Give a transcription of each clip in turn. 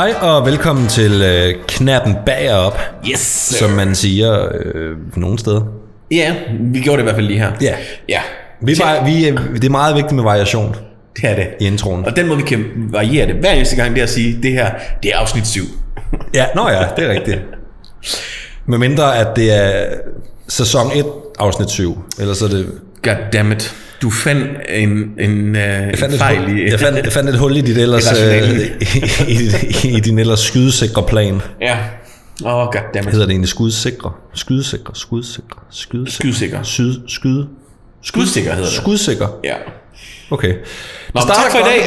Hej og velkommen til øh, knappen bagop, Yes, som man siger øh, nogle steder. Ja, vi gjorde det i hvert fald lige her. Ja. Ja, Vi, var, vi, øh, det er meget vigtigt med variation det er det. i introen. Og den måde, vi kan variere det hver eneste gang, det er at sige, det her, det er afsnit 7. Ja, nå ja, det er rigtigt. Med mindre at det er sæson 1, afsnit 7. Eller så er det... Goddammit. Du fandt en, en, uh, Jeg fandt, en fejl hul, i... jeg, fandt, jeg fandt et hul i dit ellers, øh, i, i, i din ellers skydsikre plan. Ja. Åh, oh, goddammit. Hedder det egentlig skudsikre? Skydsikre, skudsikre, skydsikre. Skudsikker. Syd, skyde. Skudsikker hedder det. Skudsikker. Ja. Okay. Nå, tak for i dag.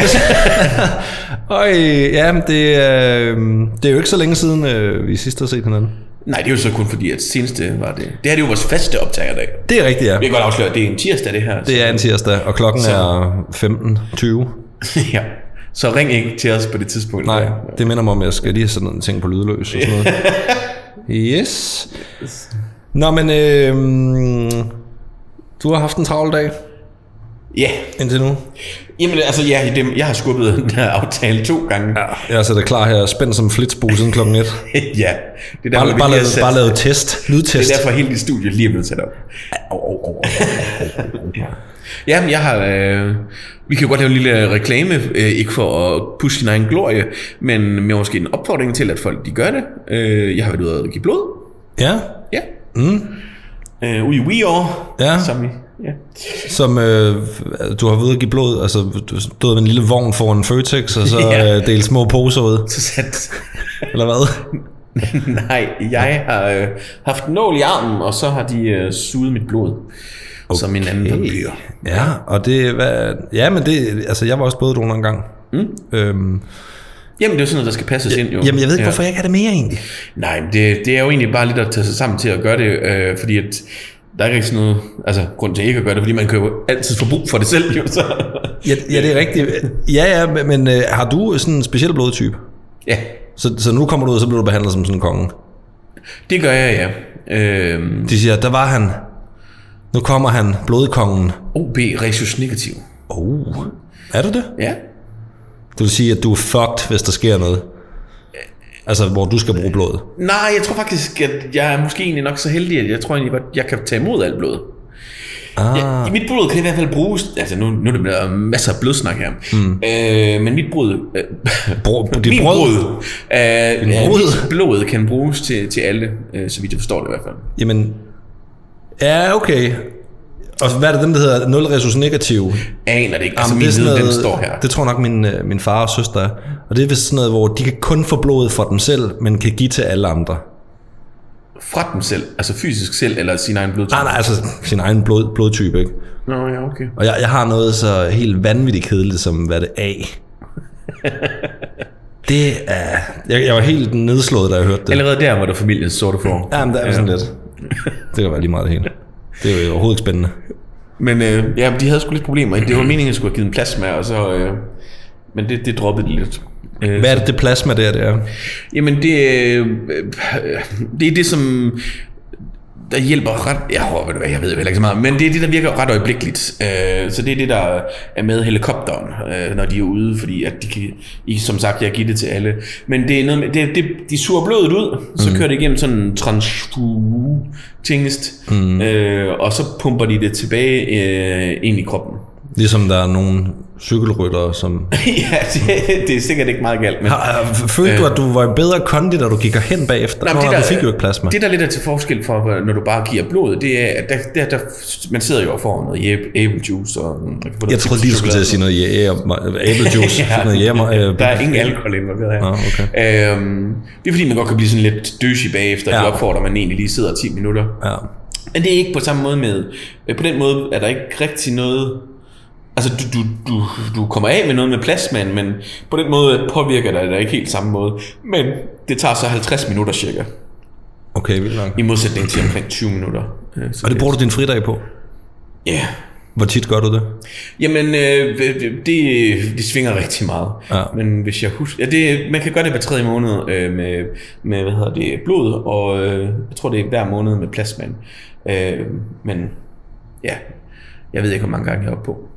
Øj, ja, det, øh, det er jo ikke så længe siden, øh, vi sidst har set hinanden. Nej, det er jo så kun fordi, at seneste var det... Det her det er jo vores faste optagerdag. Det er rigtigt, ja. Vi kan godt afsløre, at det er en tirsdag, det her. Det er en tirsdag, og klokken Så- er 15.20. ja. Så ring ikke til os på det tidspunkt. Nej, det minder mig om, at jeg skal lige have sådan en ting på lydløs og sådan noget. Yes. Nå, men øh, du har haft en travl dag Ja. indtil nu. Jamen, altså, ja, det, jeg har skubbet den her aftale to gange. Ja. Jeg har sættet klar her, spændt som flitsbue siden klokken 1. ja. Det er derfor, Bare, bare, lavet, sat- bare lavet test, Det lydtest. er derfor, hele dit studie lige er blevet sat op. Ja, men jeg har... Øh, vi kan jo godt lave en lille reklame, øh, ikke for at pushe sin egen glorie, men med måske en opfordring til, at folk de gør det. Øh, jeg har været ude og give blod. Ja, Ja. Mm. Øh, ude i WeOr. Ja. Som, ja. som øh, du har ude at give blod, altså du stod med en lille vogn foran Føtex, og så Ja. øh, delte små poser ud, Så sat... eller hvad? Nej, jeg har øh, haft nål i armen, og så har de øh, suget mit blod. Okay. Som en anden vampyr. Ja, og det, hvad, ja, men det, altså jeg var også bløddonor en gang. Mm. Øhm, Jamen, det er jo sådan noget, der skal passes ind, jo. jamen jeg ved ikke, hvorfor jeg ikke har det mere egentlig. Nej, men det, det er jo egentlig bare lidt at tage sig sammen til at gøre det, øh, fordi at der er ikke sådan noget, altså grund til ikke at gøre det, fordi man kan jo altid få brug for det selv, jo, så. Ja, ja det er rigtigt. Ja, ja, men, men øh, har du sådan en speciel blodtype? Ja, Så, så nu kommer du ud, og så bliver du behandlet som sådan en konge. det gør jeg, ja. Øh, De siger, der var han. Nu kommer han, blodkongen. OB resus negativ. Oh. Er du det? Ja. Det vil sige, at du er fucked, hvis der sker noget. Altså, hvor du skal bruge blodet. Nej, jeg tror faktisk, at jeg er måske egentlig nok så heldig, at jeg tror egentlig godt, jeg kan tage imod alt blod. Ah. Ja, mit blod kan i hvert fald bruges, altså nu, nu er det der masser af blodsnak her, mm. øh, men mit blod, øh, Bro, dit min brød? blod, øh, ja, mit blod kan bruges til, til alle, øh, så vidt jeg forstår det i hvert fald. Jamen, ja, okay. Og hvad er det dem, der hedder 0 resus negativ? Aner det ikke, altså Jamen, min det, er sådan viden, den noget, står her. det tror jeg nok min, øh, min far og søster er. Og det er vist sådan noget, hvor de kan kun få blodet for dem selv, men kan give til alle andre. Fra dem selv, altså fysisk selv, eller sin egen blodtype. Nej, nej, altså sin egen blod, blodtype, ikke? Nå, ja, okay. Og jeg, jeg har noget så helt vanvittigt kedeligt som, hvad det er. Det er... Jeg, jeg var helt nedslået, da jeg hørte det. Allerede der var der familiens sorte for. Ja, men det er sådan lidt. Det kan være lige meget det hele. Det er jo overhovedet ikke spændende. Men øh, ja, de havde sgu lidt problemer. Det var meningen, at jeg skulle have givet en plasma, og så... Øh, men det, det droppede de lidt. Øh, Hvad er det, det plasma der, det er? Jamen, det, øh, det er det, som der hjælper ret... Jeg, håber, ved du hvad, jeg ved jo heller ikke så meget, men det er det, der virker ret øjeblikkeligt. Øh, så det er det, der er med helikopteren, øh, når de er ude, fordi at de kan, I, som sagt, jeg giver det til alle. Men det er noget med, det, det, de suger blodet ud, så kører det igennem sådan en transfutingest, mm. øh, og så pumper de det tilbage øh, ind i kroppen. Ligesom der er nogle cykelryttere, som... ja, det, det er sikkert ikke meget galt, men... Har, følte du, at du var i bedre kondi, da du gik hen bagefter? Nej, Nå, men du fik jo ikke plasma. Det, der lidt er til forskel for, når du bare giver blod, det er, at der, der, der, man sidder jo og får noget æble- æblejuice. Og, jeg troede lige, du skulle til at sige noget æblejuice, ja, noget jæger, øh, der er ingen alkohol involveret her. Nå, okay. Øhm, det er fordi, man godt kan blive sådan lidt døsig bagefter, ja. De opfordrer, at man egentlig lige sidder 10 minutter. Ja. Men det er ikke på samme måde med, øh, på den måde er der ikke rigtig noget, altså du, du, du, du kommer af med noget med plasmaen, men på den måde påvirker det dig ikke helt samme måde. Men det tager så 50 minutter cirka, Okay, vildt nok. i modsætning til omkring 20 minutter. Øh, så Og det bruger du din fridag på? Ja. Hvor tit gør du det? Jamen, øh, det, det svinger rigtig meget. Ja. Men hvis jeg husker... Ja, det, man kan gøre det hver tredje måned øh, med, med, hvad hedder det, blod, og øh, jeg tror, det er hver måned med plasmaen. Øh, men ja, jeg ved ikke, hvor mange gange jeg er oppe på.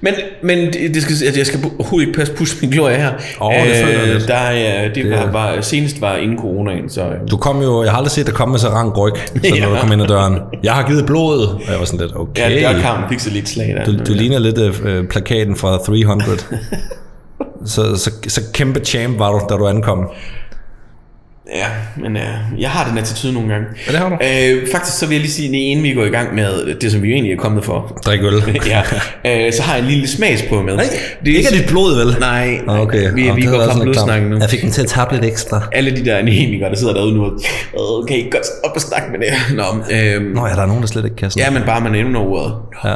Men, men det, det skal, at jeg skal overhovedet ikke passe pusse min glorie her. Åh, det føler jeg lidt. Der, er, det, det var, var, senest var inden coronaen, så... øh, Du kom jo, jeg har aldrig set dig komme med så rank ryg, så når Ja. du kom ind ad døren. Jeg har givet blodet, og jeg var sådan lidt, okay. Ja, dørkarmen fik så lidt slag der. Du, du ligner lidt øh, plakaten fra 300. så, så, så kæmpe champ var du, da du ankom. Ja, men øh, jeg har den attitude nogle gange. Ja, det har du. Øh, faktisk så vil jeg lige sige, at inden vi går i gang med det, som vi jo egentlig er kommet for, Drik øl. ja, øh, så har jeg en lille smagsprøve med. Nej, det er ikke af dit blod, vel? Nej, okay. vi, Nå, vi går fra blodsnakken nu. Jeg fik den til at tabe lidt ekstra. Alle de der anemikere, der sidder derude nu, og, okay, godt op og snakke med det. Nå, øhm, Nå ja, der er nogen, der slet ikke kan sådan. ja, men bare man endnu ordet. ja.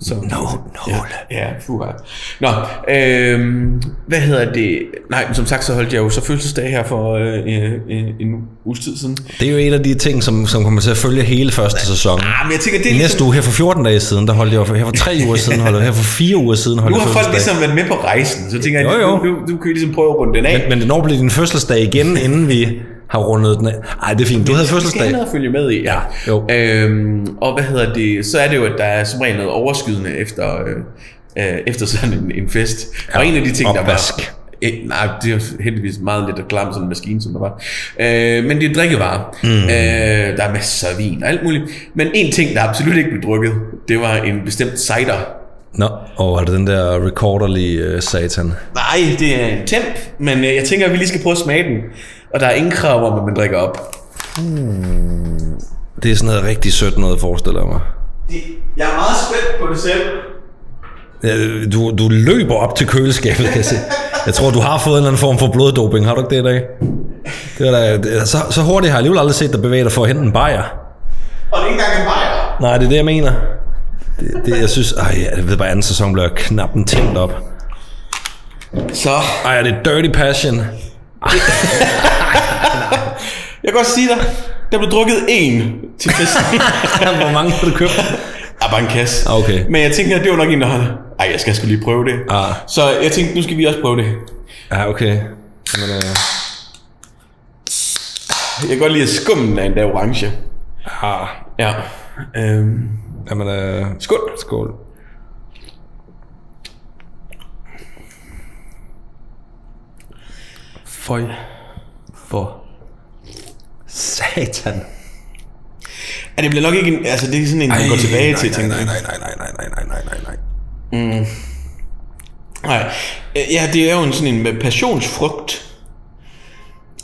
Så, No, no. Ja, ja fuha. Nå, øhm, hvad hedder det? Nej, som sagt, så holdt jeg jo så fødselsdag her for øh, øh, øh, en uges tid siden. Det er jo en af de ting, som, som kommer til at følge hele første sæson. Ah, men jeg tænker, det er ligesom, næste uge, her for 14 dage siden, der holdt jeg jo, her for 3 uger siden, holdt jeg, her for 4 uger siden, holdt nu jeg har folk ligesom været med på rejsen, så tænker jeg, Jo, jo. Nu, nu, nu kan vi ligesom prøve at runde den af. Men, men når bliver din fødselsdag igen, inden vi har rundet den af? Ej, det er fint. Du havde skal fødselsdag. noget at følge med i, ja. Jo. Øhm, og hvad hedder det, så er det jo, at der er som regel noget overskydende efter, øh, øh, efter sådan en, en fest. Ja, og en af de ting, der opvask. var... Eh, nej, det er heldigvis meget lidt at klamme sådan en maskine, som der var. Øh, men det er drikkevarer. Mm. Øh, der er masser af vin og alt muligt. Men en ting, der absolut ikke blev drukket, det var en bestemt cider. Nå, og er det den der recorderlige uh, satan? Nej, det er en temp, men jeg tænker, at vi lige skal prøve at smage den. Og der er ingen krav om, at man drikker op. Det er sådan noget rigtig sødt noget, forestiller jeg mig. Jeg er meget spændt på det selv. Ja, Du, du løber op til køleskabet, kan jeg se. Jeg tror, du har fået en eller anden form for bloddoping. Har du ikke det i dag? Det er da, det er, så, så hurtigt har jeg alligevel aldrig set dig bevæge dig for at hente en bajer. Og det er ikke engang en bajer. Nej, det er det, jeg mener. Det, det jeg synes... Ej, jeg ved bare, anden sæson bliver knap en tændt op. Så, Ej, er det Dirty Passion? jeg kan godt sige dig, der blev drukket en til festen. Hvor mange har du købt? ah, bare en kasse. Ah, okay. Men jeg tænker, det var nok en, der holdt. Ej, jeg skal sgu lige prøve det. Ah. Så jeg tænkte, nu skal vi også prøve det. Ja, okay. Jamen, øh, Jeg kan godt lide, at skummen er endda orange. ah, Ja. Øhm, jamen, øh, skål. skål. Føj. For. Satan. Ja, det bliver nok ikke en, altså det er sådan en, man går tilbage til, nej, tænker nej, nej, nej, nej, nej, nej, nej, nej, nej, nej. Nej. Øh, Ja, det er jo en sådan en passionsfrugt.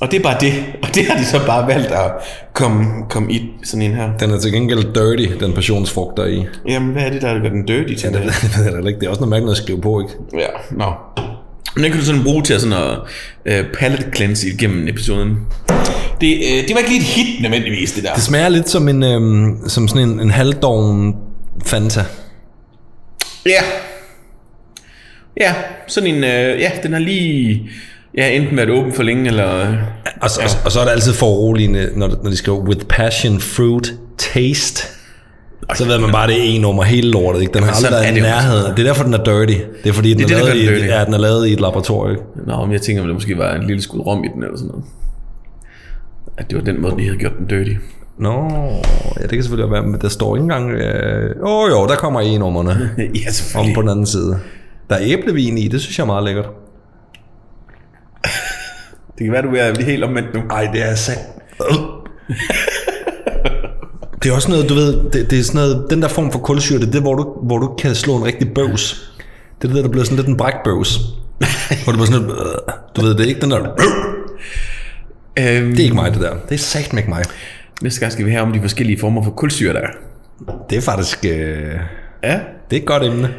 Og det er bare det. Og det har de så bare valgt at komme, komme i sådan en her. Den er til gengæld dirty, den passionsfrugt der er i. Jamen, hvad er det, der gør den dirty til Det, det? det, da ikke. det er også noget mærkeligt at skrive på, ikke? Ja, nå. Men den kan du sådan bruge til at sådan at uh, palette cleanse igennem episoden. Det, uh, det var ikke lige et hit nødvendigvis, det der. Det smager lidt som en, øhm, som sådan en, en halvdoven Fanta. Ja. Ja, sådan en, uh, ja, den har lige, ja, enten været åben for længe, eller... Og, så, ja. og, og så er det altid foruroligende, når, når de skriver with passion fruit taste. Så ved man bare, det er en nummer hele lortet. Ikke? Den har aldrig været i det nærheden. Det er derfor, den er dirty. Det er fordi, den, Det er er, det, lavet i, ja, den er lavet i et laboratorium. Nå, men jeg tænker, at der måske var en lille skud rom i den, eller sådan noget. At det var den måde, de havde gjort den dirty. Nå, ja, det kan selvfølgelig være, men der står ikke engang... Øh, åh oh, jo, der kommer e-nummerne ja, om selvfølgelig. på den anden side. Der er æblevin i, det synes jeg er meget lækkert. Det kan være, du er helt omvendt nu. Ej, det er sat. Det er også noget, du ved, det, det er sådan noget, den der form for kulsyre, det er det, hvor du, hvor du kan slå en rigtig bøvs. Det er det der, der bliver sådan lidt en brækbøvs. hvor du bliver sådan lidt, øh, du ved, det er ikke den der, Øhm, det er ikke mig det der. Det er sagt ikke mig. Næste gang skal vi have om de forskellige former for kulsyre, der er. Det er faktisk, øh, Ja. det er et godt emne.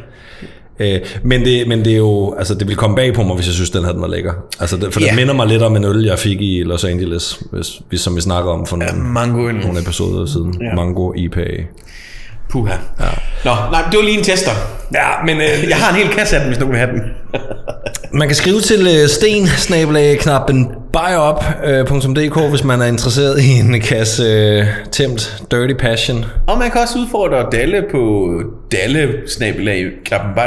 Øh, men, det, men det er jo, altså det vil komme bag på mig, hvis jeg synes, den her den var lækker. Altså, det, for det Ja. minder mig lidt om en øl, jeg fik i Los Angeles, hvis, hvis, som vi snakker om for nogle, Mangoen. nogle episoder siden. Ja. Mango IPA. Puha. Ja. Nå, nej, det var lige en tester. Ja, men øh, Jeg har en hel kasse af den, hvis du vil have den. Man kan skrive til øh, sten knappen buyup.dk, hvis man er interesseret i en kasse øh, tæmt Dirty Passion. Og man kan også udfordre Dalle på dalle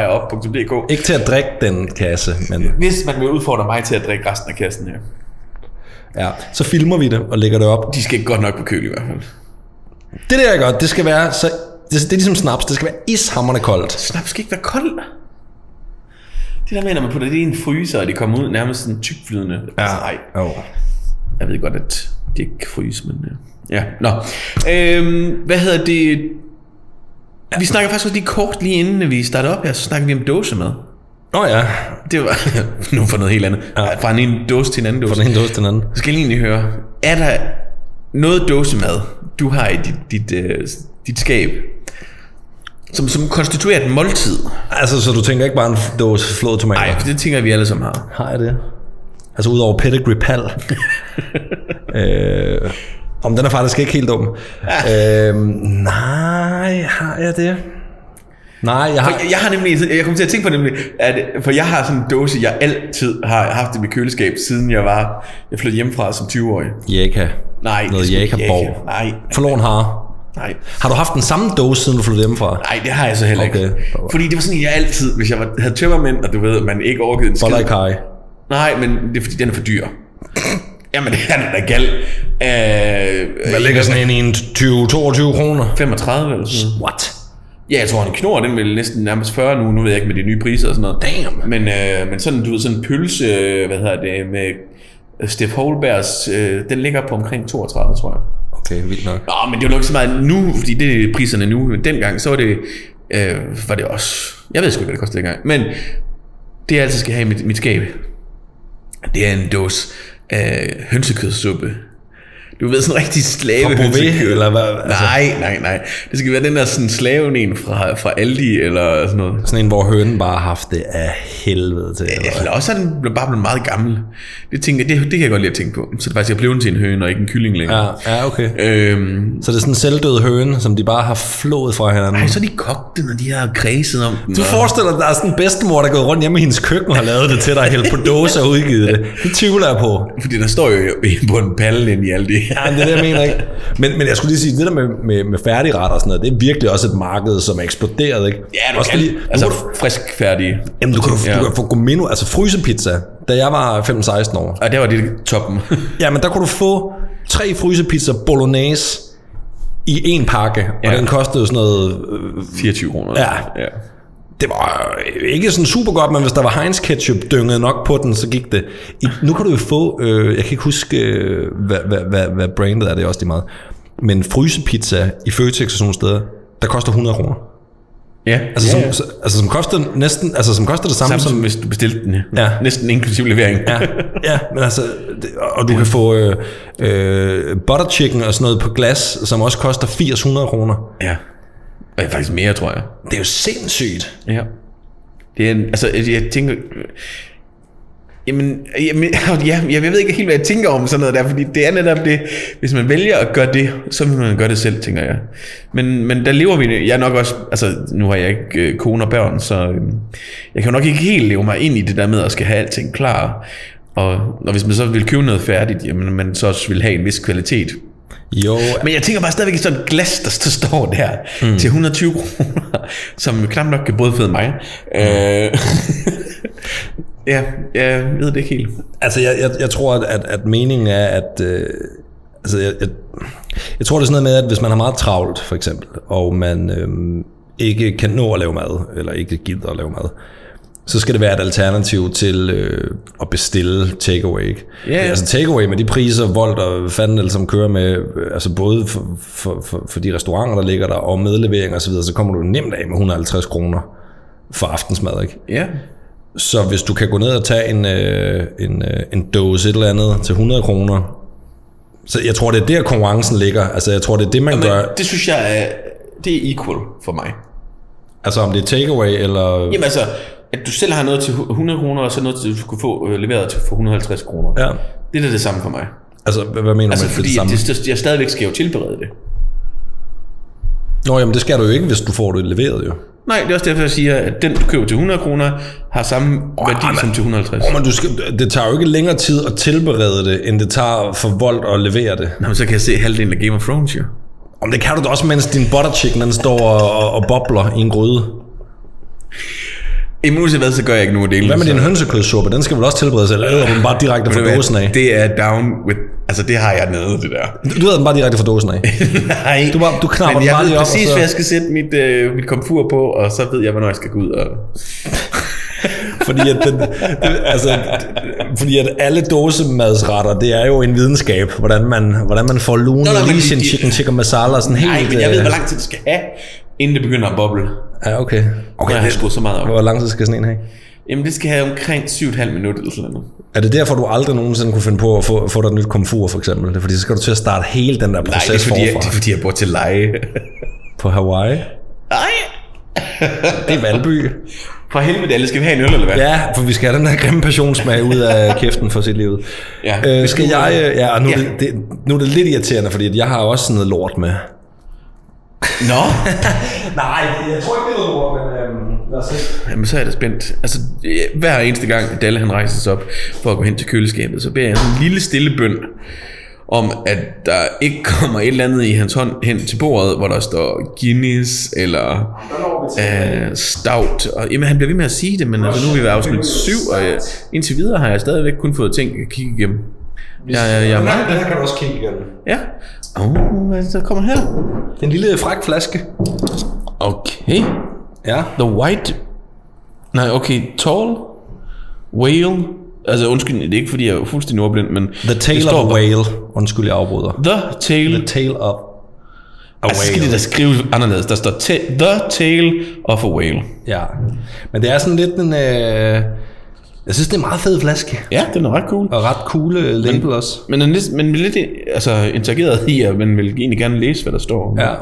op.dk Ikke til at drikke den kasse, men Hvis man vil udfordre mig til at drikke resten af kassen her. ja, så filmer vi det og lægger det op. De skal godt nok på køl i hvert fald. Det der er godt, det skal være så det, det er ligesom snaps, det skal være ishammerende koldt. Snaps skal ikke være kold. Det der med, når man putter det i en fryser, og det kommer ud nærmest sådan tykflydende. Ja. Altså, nej, Jo. jeg ved godt, at det ikke kan fryse, men... øh, Ja, nå. Øhm, hvad hedder det? Vi snakker faktisk også lige kort lige inden vi starter op her, så snakker vi om dåsemad. Nå ja, Det var nu for noget helt andet. Ja. Fra en dåse til en anden dåse. fra ene dåse til den anden. Så skal jeg lige høre, er der noget dåsemad, du har i dit, dit, uh, dit skab, som, som konstituerer et måltid? Altså, så du tænker ikke bare en dåse flåede tomater? Nej, det tænker vi alle sammen har. Har jeg det? Altså udover pedigree pal. øh, om den er faktisk ikke helt dum. øh, nej, har jeg det? Nej, jeg har... Jeg, jeg har nemlig, jeg kommer til at tænke på nemlig, at, for jeg har sådan en dåse, jeg altid har haft i mit køleskab, siden jeg var, jeg flyttede hjemmefra som 20-årig. Jaka. Nej, Noget Jaka-borg. Jaka. Nej, Forloren har. Nej. Har du haft den samme dåse, siden du flyttede hjemmefra? Nej, det har jeg så heller Okay. ikke. Fordi det var sådan, jeg altid, hvis jeg var, havde tømmermænd, og du ved, man ikke orkede en skid. Boller i kaj. Nej, men det er fordi, den er for dyr. Jamen, det er da gal. Øh, Hvad ligger sådan en i en 20-22 kroner? 35 eller sådan. What? Ja, jeg tror, en knor, den vil næsten nærmest 40 nu. Nu ved jeg ikke med de nye priser og sådan noget. Damn. Men, øh, men sådan, du ved, sådan en pølse, hvad hedder det, med Steff Holbergs, øh, den ligger på omkring 32, tror jeg. Okay, vildt nok. Nå, men det er jo nok så meget nu, fordi det er priserne nu. Men dengang, så var det, øh, var det også... Jeg ved sgu ikke, hvad det kostede dengang. Men det, jeg altid skal have i mit, mit skab, det er en dåse øh, hønsekødssuppe. Du ved, sådan en rigtig slave Fra Beauvais, eller hvad? Altså, Nej, nej, nej. Det skal være den der sådan slaven en fra, fra Aldi, eller sådan noget. sådan en, hvor hønen bare har haft det af helvede til. Eller? Eller også er den bare blevet meget gammel. Det, tænker, det, det kan jeg godt lide at tænke på. Så det faktisk er blevet til en høne, og ikke en kylling længere. Ja, ja, okay. Øhm, Så det er sådan en selvdød høne, som de bare har flået fra hinanden. ej, så er de kogt den, og de har kredset om den. Du og- forestiller dig, at der er sådan en bedstemor, der er gået rundt hjemme i hendes køkken og har lavet det til dig, hældt på dåse og udgivet det. Det tvivler jeg på. Fordi der står jo på en palle ind i alt det. Ja, det er det, jeg mener ikke. Men, men jeg skulle lige sige, det der med, med, med færdigretter og sådan noget, det er virkelig også et marked, som er eksploderet, ikke? Ja, du også kan. Fordi, altså, du, frisk færdig. jamen, du kan, Ja. du kan få gomino, altså frysepizza. Da jeg var 15-16 år, Og der var det toppen. ja, men der kunne du få tre frysepizza bolognese i en pakke, og Ja. den kostede sådan noget... øh, 24 kroner. Ja. ja. Det var ikke sådan super godt, men hvis der var Heinz ketchup dynget nok på den, så gik det. I, nu kan du jo få, øh, jeg kan ikke huske, øh, hvad, hvad, hvad, hvad brandet er, det er også de meget. Men frysepizza i Føtex og sådan nogle steder, der koster 100 kroner. Ja, Altså, ja, som, ja. så, altså som koster næsten, altså som koster det samme, Samme som som... hvis du bestilte den. Ja. Næsten inklusiv levering. Ja, ja, men altså, det, og du kan få øh, øh, butter chicken og sådan noget på glas, som også koster 800 kroner. ja. Og ja, faktisk mere, tror jeg. Det er jo sindssygt. Ja. Det er en, altså, jeg tænker... Jamen, jamen ja, jeg ved ikke helt, hvad jeg tænker om sådan noget der, fordi det er netop det, hvis man vælger at gøre det, så vil man gøre det selv, tænker jeg. Men, men der lever vi, jeg nok også, altså nu har jeg ikke øh, kone og børn, så øh, jeg kan nok ikke helt leve mig ind i det der med at skal have alting klar. Og, og hvis man så vil købe noget færdigt, jamen man så også vil have en vis kvalitet. Jo, Men jeg tænker bare stadigvæk i sådan et glas, der står der mm. til 120 kroner, som knap nok kan brødføde mig. Mm. Øh, ja, jeg ved det ikke helt. Altså, jeg, jeg, jeg tror, at, at, at meningen er, at... Øh, altså, jeg, jeg, jeg tror, det er sådan noget med, at hvis man har meget travlt, for eksempel, og man øh, ikke kan nå at lave mad, eller ikke gider at lave mad, så skal det være et alternativ til øh, at bestille takeaway. Ikke? Ja. Altså takeaway med de priser, Volt og fanden eller som kører med, øh, altså både for, for, for, for de restauranter, der ligger der, og medlevering og så videre, så kommer du nemt af med 150 kroner for aftensmad, ikke? Ja, Så hvis du kan gå ned og tage en, øh, en, øh, en dåse et eller andet til 100 kroner, så jeg tror, det er der konkurrencen ligger. Altså, jeg tror, det er det, man men gør. det synes jeg er, det er equal for mig. Altså, om det er takeaway, eller... Jamen altså, at du selv har noget til 100 kroner, og så noget, til, du kunne få øh, leveret til for 150 kroner. Ja. Det er det samme for mig. Altså, hvad, hvad mener Altså du med fordi det samme? det, det, jeg stadigvæk skal jo tilberede det. Nå, jamen, det skal du jo ikke, hvis du får det leveret, jo. Nej, det er også derfor, jeg siger, at den, du køber til 100 kroner, har samme værdi men- som til 150. Oh, men du skal, det tager jo ikke længere tid at tilberede det, end det tager for Volt at levere det. Nå, men så kan jeg se halvdelen af Game of Thrones, jo. Om det kan du da også, mens din butter chicken, den står og, og, og bobler i en gryde. I muligvis så gør jeg ikke nogen dele. Hvad med din hønsekødssuppe? Den skal vel også tilberedes, eller æder den bare direkte fra dåsen af? Det er down with... Altså, det har jeg nede, det der. Du æder den bare direkte fra dåsen af. Nej. Du bare- du knapper Men den jeg bare lige op, og præcis, så- hvad jeg skal sætte mit, øh, mit komfur på, og så ved jeg, hvornår jeg skal gå ud og... fordi at, den, altså, fordi at alle dåsemadsretter, det er jo en videnskab, hvordan man, hvordan man får lune, Nå, nej, men Asian de- chicken tikka masala, og sådan Nej, helt... men jeg ved, øh, hvor lang tid det skal have, inden det begynder at boble. Ja, okay. Okay, jeg har skruet så meget op. Hvor lang tid skal sådan en have? Jamen, det skal have omkring 7,5 minutter eller sådan noget. Er det derfor, du aldrig nogensinde kunne finde på at få, få dig et nyt komfur, for eksempel? Det er fordi, så skal du til at starte hele den der Nej, proces det er, fordi, jeg, forfra det er fordi, jeg bor til leje. på Hawaii. Nej. Det er Valby. For helvede, alle skal vi have en øl, eller hvad? Ja, for vi skal have den her grimme passionsmag ud af kæften for sit liv. Ja. Øh, skal jeg... Ja, nu, Ja. Det, nu er det lidt irriterende, fordi at jeg har også sådan noget lort med. Nå, Nej, jeg tror ikke, det er noget men øhm, lad os se. Jamen, så er jeg da spændt. Altså, hver eneste gang, Dalle han rejser sig op for at gå hen til køleskabet, så beder jeg en lille stille bøn om, at der ikke kommer et eller andet i hans hånd hen til bordet, hvor der står Guinness eller øh, Stout. Og, jamen, han bliver ved med at sige det, men altså, nu er vi ved afsnit 7, og jeg, indtil videre har jeg stadigvæk kun fået ting at kigge igennem. Jeg, jeg, jeg her kan du også kigge igen. Ja. Åh, oh, hvad er det, der kommer her? Det er en lille fræk flaske. Okay. Ja. The White... Nej, okay. Tall Whale... Altså undskyld, det er ikke fordi jeg er fuldstændig ordblind, men... The Tail of a Whale. Undskyld, jeg afbryder. The Tail... The Tail of a altså, skal Whale. det der skrive anderledes. Der står ta- The Tail of a Whale. Ja. Men det er sådan lidt en... Øh... Jeg synes, det er en meget fed flaske. Ja, den er ret cool. Og ret cool øh, label også. Men den lidt, men lidt altså, interageret i, at man vil egentlig gerne læse, hvad der står. Ja.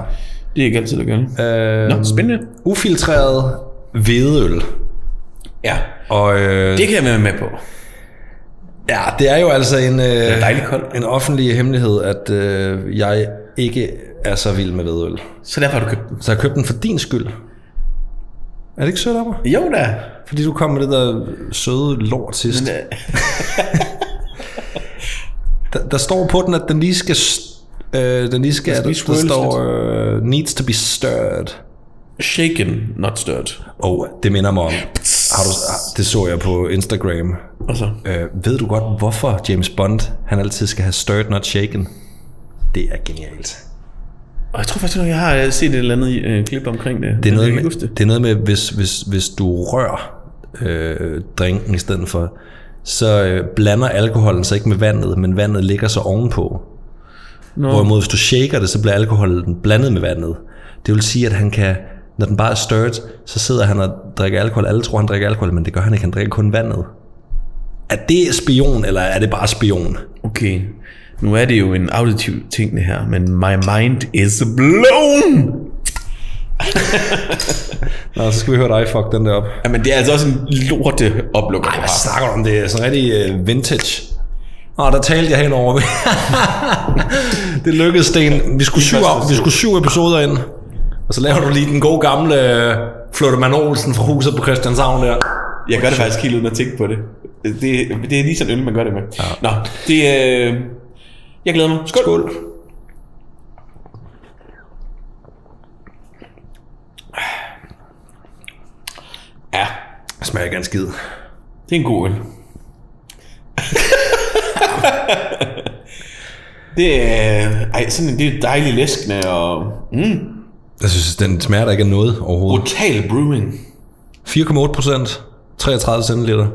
Det er ikke altid, der gør det. Øh, Nå, spændende. ufiltreret hvedeøl. Ja, Og øh, det kan jeg være med på. ja, det er jo altså en, øh, er koldt. en offentlig hemmelighed, at øh, jeg ikke er så vild med hvedeøl. Så derfor har du købt den. Så jeg har købt den for din skyld. Er det ikke sødt af mig? Jo da. Fordi du kom med det der søde lort sidst. Men, øh, Der, der står på den, at den lige skal... Øh, den lige skal, der, der står uh, needs to be stirred. shaken, not stirred. Og det minder mig om, har du, det så jeg på Instagram. Og så? Øh, ved du godt, hvorfor James Bond, han altid skal have stirred, not shaken? Det er genialt. Og jeg tror faktisk, at jeg har øh, set et eller andet øh, klip omkring det. Det er, noget med, det. det er noget med, hvis, hvis, hvis du rører øh, drinken i stedet for, så øh, blander alkoholen sig ikke med vandet, men vandet ligger så ovenpå. Nå. Hvorimod hvis du shaker det, så bliver alkoholen blandet med vandet. Det vil sige, at han kan, når den bare er stirred, så sidder han og drikker alkohol. Alle tror, han drikker alkohol, men det gør han ikke. Han drikker kun vandet. Er det spion, eller er det bare spion? Okay. Nu er det jo en auditiv ting, det her, men my mind is blown! Nå, så skal vi høre dig fuck den der op. Jamen, det er altså også en lorte oplukker, du Hvad snakker du om? Det er sådan rigtig uh, vintage. Åh, der talte jeg henover. det lykkedes, Sten. Vi skulle, syv, vi skulle syv episoder ind. Og så laver du lige den gode gamle uh, Flottemann Olsen fra huset på Christianshavn der. Jeg gør det faktisk helt uden at tænke på det. Det, det er lige sådan øl, man gør det med. Ja. Nå, det øh, Jeg glæder mig. Skål. Skål. Ja, Det smager ikke en skid. det er en god øl. det er, ej, sådan, en- det er dejligt læskende og mm, Jeg synes, den smager der ikke af noget overhovedet. brutal brewing. 4,8 procent. 33 centiliter.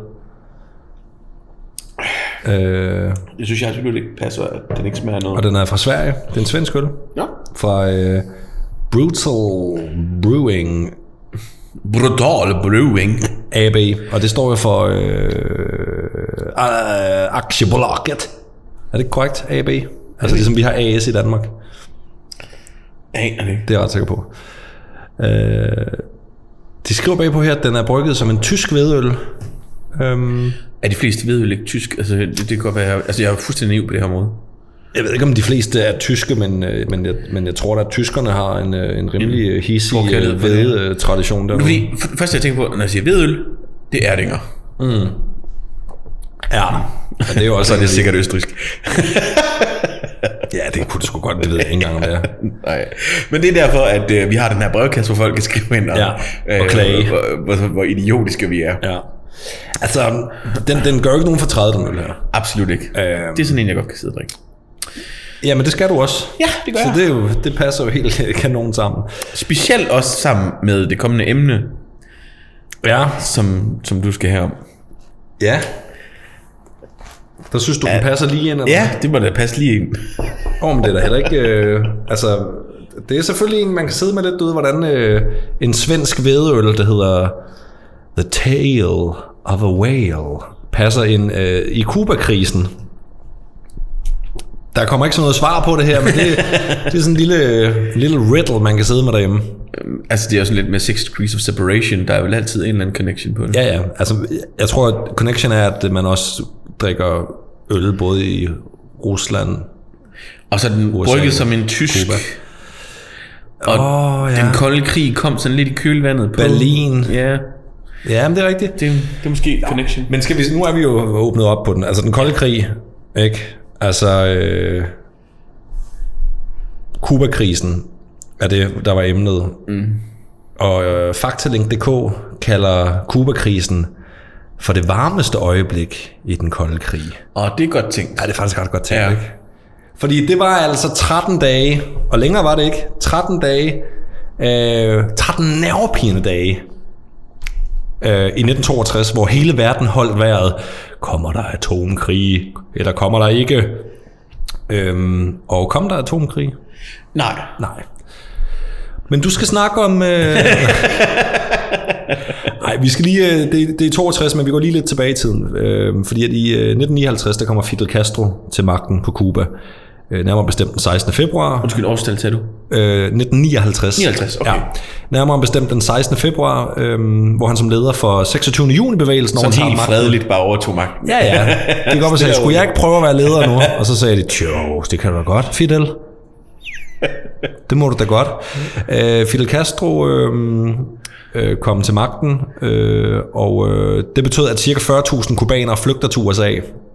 Øh, Det synes jeg absolut ikke passer, at den ikke smager af og noget. den er fra Sverige. Det er en svensk øl. Ja. Fra øh, Brutal Brewing Brutal brewing. AB. Og det står jo for øh, øh, Aktiebolaget. Er det korrekt? AB? Altså ligesom vi har AS i Danmark. Aner det. Det er jeg ret sikker på. Øh, de skriver bagpå her, at den er brygget som en tysk hvedøl. Øhm, Er de fleste ved jo ikke tysk? Altså, det, det kan godt være, altså jeg er fuldstændig naiv på det her måde. Jeg ved ikke, om de fleste er tyske, men, øh, men, jeg, men jeg tror da, at tyskerne har en, øh, en rimelig øh, hissig stor kærlighed øh, for det. hvede-tradition der. Fordi f- første jeg tænker på, når jeg siger hvedøl, det er Erdinger. Ja, og det er jo Og også så er det sikkert østrisk. Ja, det kunne det sgu godt, det ved jeg ikke engang, om det er. Nej. Men det er derfor, at øh, vi har den her brevkasse, hvor folk kan skrive ind, og, Ja, og klage. hvor, hvor, hvor idiotiske vi er. Ja. Altså, den, den gør jo ikke nogen fortræd, den øl her. Absolut ikke. Øhm. Det er sådan en, jeg godt kan sidde og drikke. Ja, men det skal du også. Ja, det gør Så jeg. det, er jo, det passer jo helt kanon sammen. Specielt også sammen med det kommende emne. Ja. som, som du skal have om. Ja. Der synes du, den passer lige ind? Eller? Ja, det må da passe lige ind. Åh, oh, men det er da heller ikke... Øh, altså, det er selvfølgelig en, man kan sidde med lidt, du ved, hvordan øh, en svensk vedøl, der hedder The Tale of a Whale, passer ind øh, i Kuba-krisen. Der kommer ikke sådan noget svar på det her, men det, det er sådan en lille, lille riddle, man kan sidde med derhjemme. Altså, det er jo sådan lidt med Six Degrees of Separation. Der er vel altid en eller anden connection på det. Ja, ja. Altså, jeg tror, at connection er, at man også drikker øl både i Rusland. Og så den USA, brygget som en tysk. Cuba. Og Åh, ja. den kolde krig kom sådan lidt i kølvandet på... Berlin. Ja, Ja, men det er rigtigt. det, det er måske connection. Men skal vi, nu er vi jo åbnet op på den. Altså den kolde krig, ikke? Altså, øh, Kuba-krisen er det, der var emnet. Mm. Og øh, Faktalink.dk kalder Kuba-krisen for det varmeste øjeblik i den kolde krig. Og det er godt tænkt. Ja, det er faktisk ret godt tænkt, Ja. ikke? Fordi det var altså 13 dage, og længere var det ikke, 13 dage, øh, 13 nervepirrende dage øh, i 1962, hvor hele verden holdt vejret. Kommer der atomkrig, eller kommer der ikke? Øhm, og kom der atomkrig? Nej. Nej. Men du skal snakke om... Øh... Nej, vi skal lige... øh, Det, det er 62, men vi går lige lidt tilbage i tiden. Øh, fordi at i øh, 1959, der kommer Fidel Castro til magten på Cuba. Øh, nærmere bestemt den 16. februar. Undskyld, årstal til du. Øh, 1959. 59, okay. Ja. Nærmere bestemt den 16. februar, øh, hvor han som leder for 26. juni-bevægelsen Sådan overtager helt magten. fredeligt bare overtog magten. Ja, ja. Det kan godt være, og skulle jeg ikke prøve at være leder nu? Og så sagde de, jo, det kan du da godt, Fidel. Det må du da godt. Øh, Fidel Castro øh, øh, kom til magten, øh, og øh, det betød, at ca. 40.000 kubanere flygter til USA,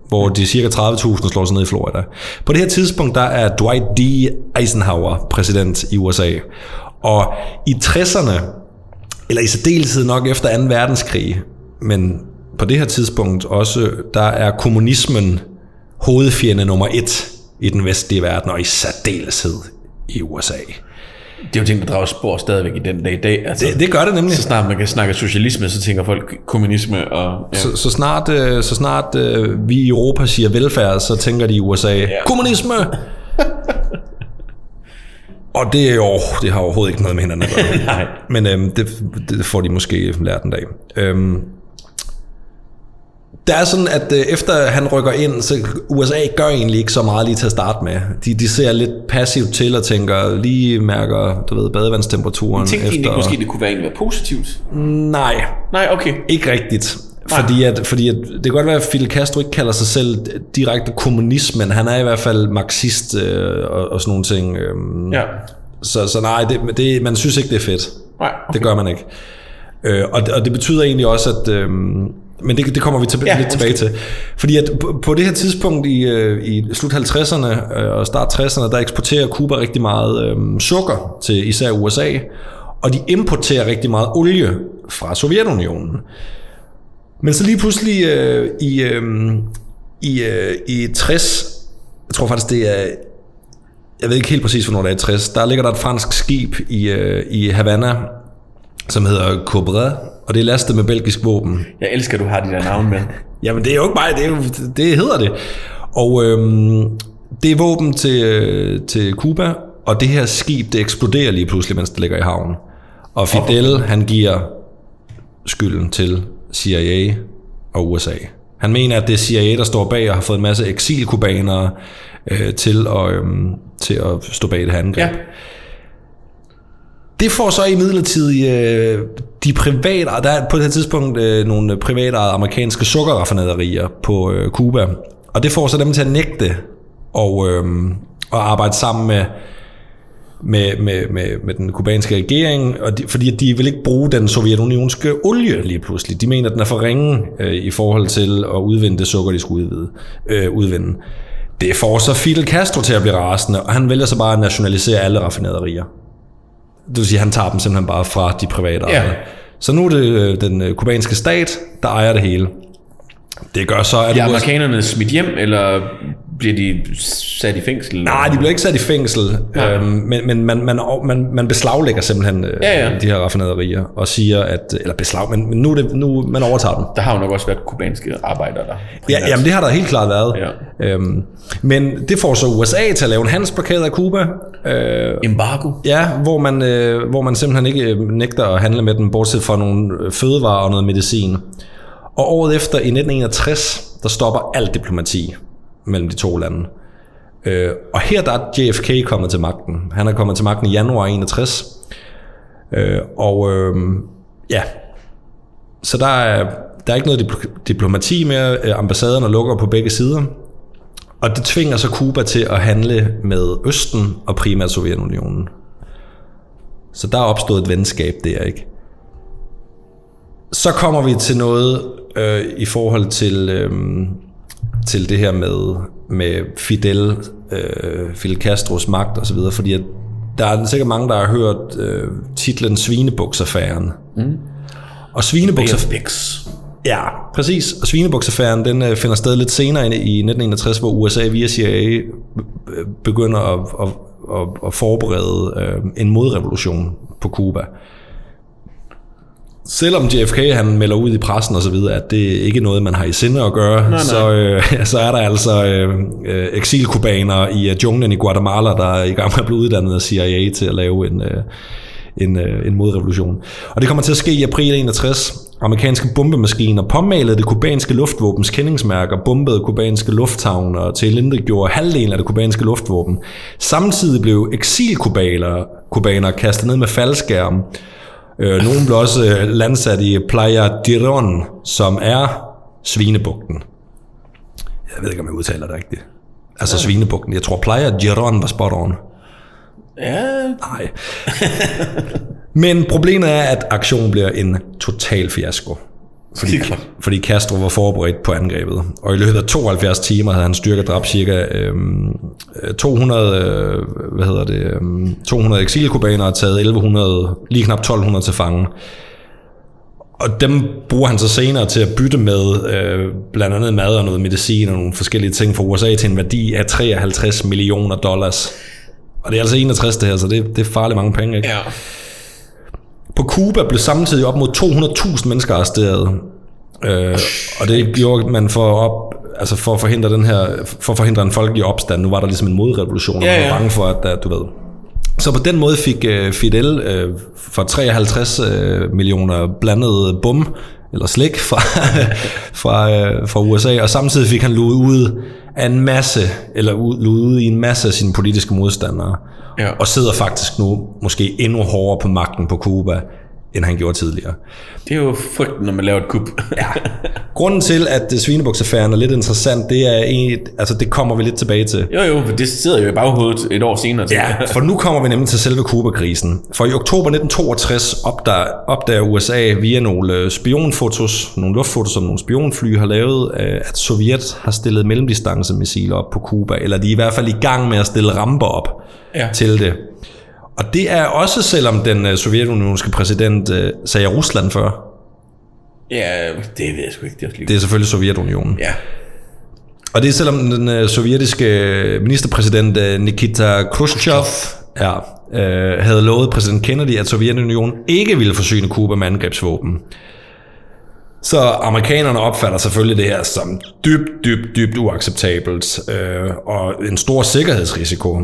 hvor de cirka 30.000 slår sig ned i Florida. På det her tidspunkt, der er Dwight D. Eisenhower præsident i USA. Og i 60'erne, eller i særdeleshed nok efter 2. verdenskrig, men på det her tidspunkt også, der er kommunismen hovedfjende nummer et i den vestlige verden, og i særdeleshed i USA. Det er jo ting, der drager spor stadigvæk i den dag i dag. Altså, Det, det gør det nemlig. så snart man kan snakke socialisme, så tænker folk kommunisme og... Ja. Så, så snart, øh, så snart øh, vi i Europa siger velfærd, så tænker de i USA, ja. kommunisme! Og det, er jo, det har overhovedet ikke noget med hinanden at gøre. Nej. Men øhm, det, det får de måske lært en dag. Øhm, det er sådan, at øh, efter han rykker ind, så USA gør egentlig ikke så meget lige til at starte med. De, de ser lidt passivt til og tænker, lige mærker, du ved, badevandstemperaturen. Tænkte efter... egentlig måske, det kunne være egentlig være positivt? Nej, Nej, okay. ikke rigtigt. Fordi, at, fordi at, det kan godt være, at Fidel Castro ikke kalder sig selv direkte kommunist, men han er i hvert fald marxist øh, og, og sådan nogle ting. Øh, Ja. så, så nej, det, det, man synes ikke, det er fedt. Nej, okay. Det gør man ikke. Øh, og, og det betyder egentlig også, at... Øh, men det, det kommer vi til, Ja, ja, lidt tilbage til. Fordi at på, på det her tidspunkt i, øh, i slut 50'erne øh, og start 60'erne, der eksporterer Cuba rigtig meget øh, sukker til især USA, og de importerer rigtig meget olie fra Sovjetunionen. Men så lige pludselig øh, i, øh, i, øh, i 60, jeg tror faktisk det er, jeg ved ikke helt præcis, hvornår det er i 60, der ligger der et fransk skib i, øh, i Havana, som hedder Cobra, og det er lastet med belgisk våben. Jeg elsker, at du har de der navne med. Jamen det er jo ikke mig, det, er jo, det hedder det. Og øhm, det er våben til, øh, til Cuba, og det her skib, det eksploderer lige pludselig, mens det ligger i havnen. Og Fidel, han giver skylden til CIA og USA. Han mener, at det er CIA, der står bag og har fået en masse eksilkubanere øh, til, at, øhm, til at stå bag det her angreb. Ja. Det får så i midlertid øh, de private, der er på det her tidspunkt øh, nogle private amerikanske sukkerraffinaderier på øh, Cuba, og det får så dem til at nægte og, øh, og arbejde sammen med, med, med, med, med den kubanske regering, og de, fordi at de vil ikke bruge den sovjetunionske olie lige pludselig. De mener, at den er for ringe øh, i forhold til at udvinde det sukker, de skulle udvide, øh, udvinde. Det får så Fidel Castro til at blive rasende, og han vælger så bare at nationalisere alle raffinaderier. Det vil sige, han tager dem simpelthen bare fra de private Ja. ejere. Så nu er det øh, den øh, kubanske stat, der ejer det hele. Det gør så, at USA amerikanerne smidt hjem, eller bliver de sat i fængsel? Nej, de bliver ikke sat i fængsel, øhm, men, men man, man, man, man beslaglægger simpelthen øh, Ja, ja. de her raffinaderier og siger, at, eller beslag, men, men nu, det, nu man overtager dem. Der har jo nok også været kubanske arbejdere der. Ja, jamen det har der helt klart været. Ja. Øhm, men det får så USA til at lave en handelsblokade af Cuba, øh, Embargo. ja, hvor, man, øh, hvor man simpelthen ikke øh, nægter at handle med dem, bortset fra nogle øh, fødevarer og noget medicin. Og året efter, i 1961, der stopper alt diplomati mellem de to lande. Øh, og her der er JFK kommet til magten. Han er kommet til magten i januar 61. Øh, og øh, ja, så der er, der er ikke noget dipl- diplomati mere. Øh, Ambassaderne lukker på begge sider. Og det tvinger så Cuba til at handle med Østen og primært Sovjetunionen. Så der er opstået et venskab der, ikke? Så kommer vi til noget øh, i forhold til, øh, til det her med, med Fidel, øh, Fidel Castros magt osv., fordi at der er sikkert mange, der har hørt øh, titlen Svinebuksaffæren. Mm. Og Svinebuksaffæren... Ja, præcis. Og Svinebuksaffæren, den øh, finder sted lidt senere i 1961, hvor USA via CIA øh, begynder at, at, at, at forberede øh, en modrevolution på Cuba. Selvom JFK han melder ud i pressen og så videre, at det ikke er noget, man har i sinde at gøre, nej, nej. Så, øh, så er der altså øh, øh, eksilkubanere i øh, junglen i Guatemala, der er i gang med at blive uddannet af CIA til at lave en, øh, en, øh, en modrevolution. Og det kommer til at ske i april 61. Amerikanske bombemaskiner påmalede det kubanske luftvåbens kendingsmærker, bombede kubanske lufthavne og til gjorde halvdelen af det kubanske luftvåben. Samtidig blev eksilkubanere kubanere kastet ned med faldskærm. Øh, nogle blev også øh, landsat i Playa Diron, som er Svinebugten. Jeg ved ikke, om jeg udtaler det rigtigt. Altså Svinebugten. Jeg tror, Playa Diron var spot on. Ja, Nej. Men problemet er, at aktionen bliver en total fiasko. Fordi, fordi Castro var forberedt på angrebet. Og i løbet af 72 timer havde han styrke dræbt cirka øh, 200, øh, hvad hedder det, øhm, 200 eksilkubanere og taget 1100, lige knap 1200 til fange. Og dem bruger han så senere til at bytte med øh, blandt andet mad og noget medicin og nogle forskellige ting fra USA til en værdi af 53 millioner dollars. Og det er altså 61 det her, så det, det er farligt mange penge, ikke? ja. På Cuba blev samtidig op mod 200.000 mennesker arresteret. Øh, og det gjorde man for op, altså for at forhindre den her, for at forhindre en folkelig opstand. Nu var der ligesom en modrevolution, og Ja, man var bange for, at, at du ved. Så på den måde fik øh, Fidel øh, for 53 øh, millioner blandede bum, eller slik fra, fra, øh, fra USA, og samtidig fik han luet ud af en masse, eller luet ud i en masse af sine politiske modstandere, Ja. og sidder faktisk nu måske endnu hårdere på magten på Cuba, end han gjorde tidligere. Det er jo frygten, når man laver et kup. Ja. Grunden til, at Svinebuksaffæren er lidt interessant, det er egentlig, altså det kommer vi lidt tilbage til. Jo, jo, for det sidder jo i baghovedet et år senere. jeg. Ja, for nu kommer vi nemlig til selve Kuba-krisen. For i oktober 1962 opdager, opdager USA via nogle øh, spionfotos, nogle luftfotos, som nogle spionfly har lavet, øh, at Sovjet har stillet mellemdistancemissiler op på Kuba, eller de er i hvert fald i gang med at stille ramper op Ja. til det. Og det er også, selvom den øh, sovjetunionske præsident øh, sagde Rusland før. ja, det ved jeg sgu ikke. Det er. Det er selvfølgelig Sovjetunionen. Ja. Og det er selvom den øh, sovjetiske øh, ministerpræsident øh, Nikita Khrushchev ja, øh, havde lovet præsident Kennedy, at Sovjetunionen ikke ville forsyne Kuba med angrebsvåben. Så amerikanerne opfatter selvfølgelig det her som dybt, dybt, dybt uacceptabelt øh, og en stor sikkerhedsrisiko.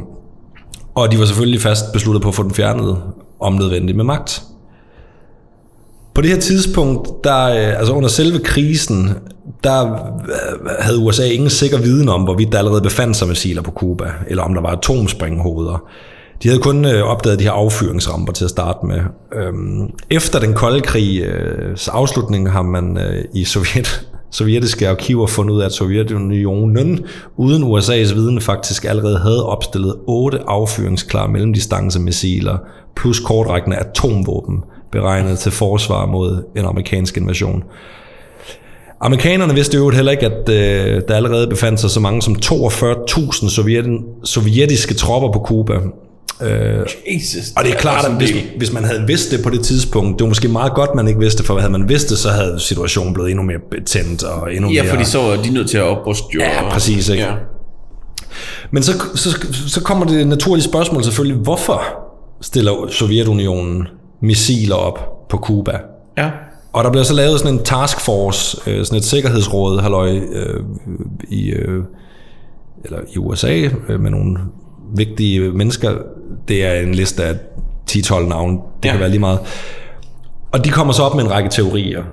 Og de var selvfølgelig fast besluttet på at få den fjernet, om nødvendigt med magt. På det her tidspunkt, der, øh, altså under selve krisen, der øh, havde USA ingen sikker viden om, hvorvidt der allerede befandt sig missiler på Cuba, eller om der var atomspringhoveder. De havde kun øh, opdaget de her affyringsramper til at starte med. Øhm, efter den kolde krigs afslutning har man i Sovjet, sovjetiske arkiver fundet ud af, at Sovjetunionen uden USA's viden faktisk allerede havde opstillet otte affyringsklare mellemdistancemissiler plus kortrækkende atomvåben beregnet til forsvar mod en amerikansk invasion. Amerikanerne vidste jo heller ikke, at øh, der allerede befandt sig så mange som 42.000 sovjet, sovjetiske tropper på Cuba. Øh, Jesus. og det er klart, at hvis, hvis man havde vidst det på det tidspunkt, det var måske meget godt, man ikke vidste, for havde man vidst det, så havde situationen blevet endnu mere betændt og endnu Ja, mere... fordi så er de nødt til at opruste jo. Ja, præcis, ikke? Ja. Men så, så, så kommer det naturlige spørgsmål selvfølgelig, hvorfor stiller Sovjetunionen missiler op på Kuba? Ja. Og der bliver så lavet sådan en taskforce, øh, sådan et sikkerhedsråd, halløj, øh, i, øh, eller i USA, øh, med nogle vigtige mennesker. Det er en liste af 10-12 navne, det ja. Kan være lige meget. Og de kommer så op med en række teorier.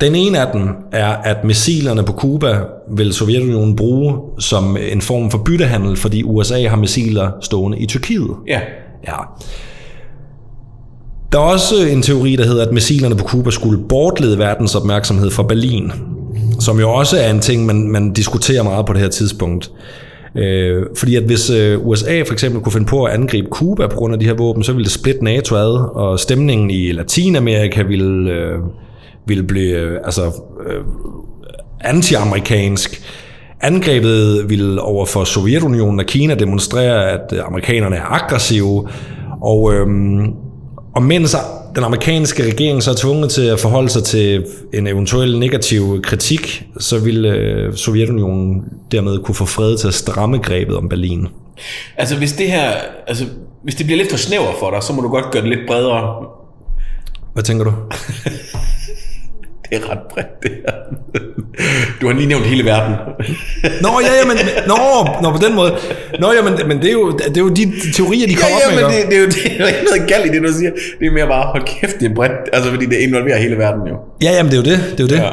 Den ene af dem er, at missilerne på Cuba vil Sovjetunionen bruge som en form for byttehandel, fordi USA har missiler stående i Tyrkiet. Ja. Ja. Der er også en teori, der hedder, at missilerne på Cuba skulle bortlede verdens opmærksomhed fra Berlin, som jo også er en ting, man, man diskuterer meget på det her tidspunkt. Øh, fordi at hvis øh, USA for eksempel kunne finde på at angribe Cuba på grund af de her våben, så ville det splitte NATO ad, og stemningen i Latinamerika ville, øh, ville blive øh, altså, øh, anti-amerikansk. Angrebet ville over for Sovjetunionen og Kina demonstrere, at amerikanerne er aggressive, og, øh, og mens den amerikanske regering så er tvunget til at forholde sig til en eventuel negativ kritik, så ville øh, Sovjetunionen dermed kunne få fred til at stramme grebet om Berlin. Altså hvis det her, altså hvis det bliver lidt for snæver for dig, så må du godt gøre det lidt bredere. Hvad tænker du? Det er ret bredt, det her. Du har lige nævnt hele verden. Nå, ja, ja, men, nå, nå, på den måde. Nå, ja, men, men det, er jo, det er jo de teorier, de Ja, kommer ja, op men med. det, ikke? det, er jo det er jo ikke noget galt i det, du siger. Det er mere bare, hold kæft, det er bredt. Altså, fordi det involverer hele verden jo. Ja, jamen, det er jo det. det, er jo det. Ja.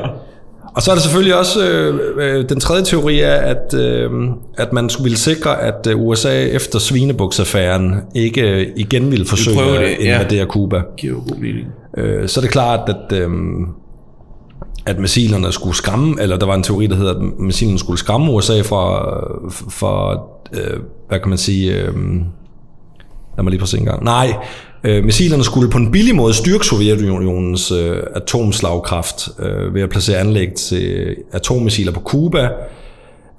Og så er der selvfølgelig også øh, øh, den tredje teori er, at, øh, at man ville sikre, at øh, USA efter Svinebuksaffæren ikke øh, igen ville forsøge prøve at det, ja. invadere Cuba. Giver jo god mening. Øh, så er det klart, at, øh, at missilerne skulle skræmme, eller der var en teori, der hedder, at missilerne skulle skræmme USA fra, for øh, hvad kan man sige, øh, lad mig lige prøve at se en gang. Nej, øh, missilerne skulle på en billig måde styrke Sovjetunionens øh, atomslagkraft øh, ved at placere anlæg til atommissiler på Cuba,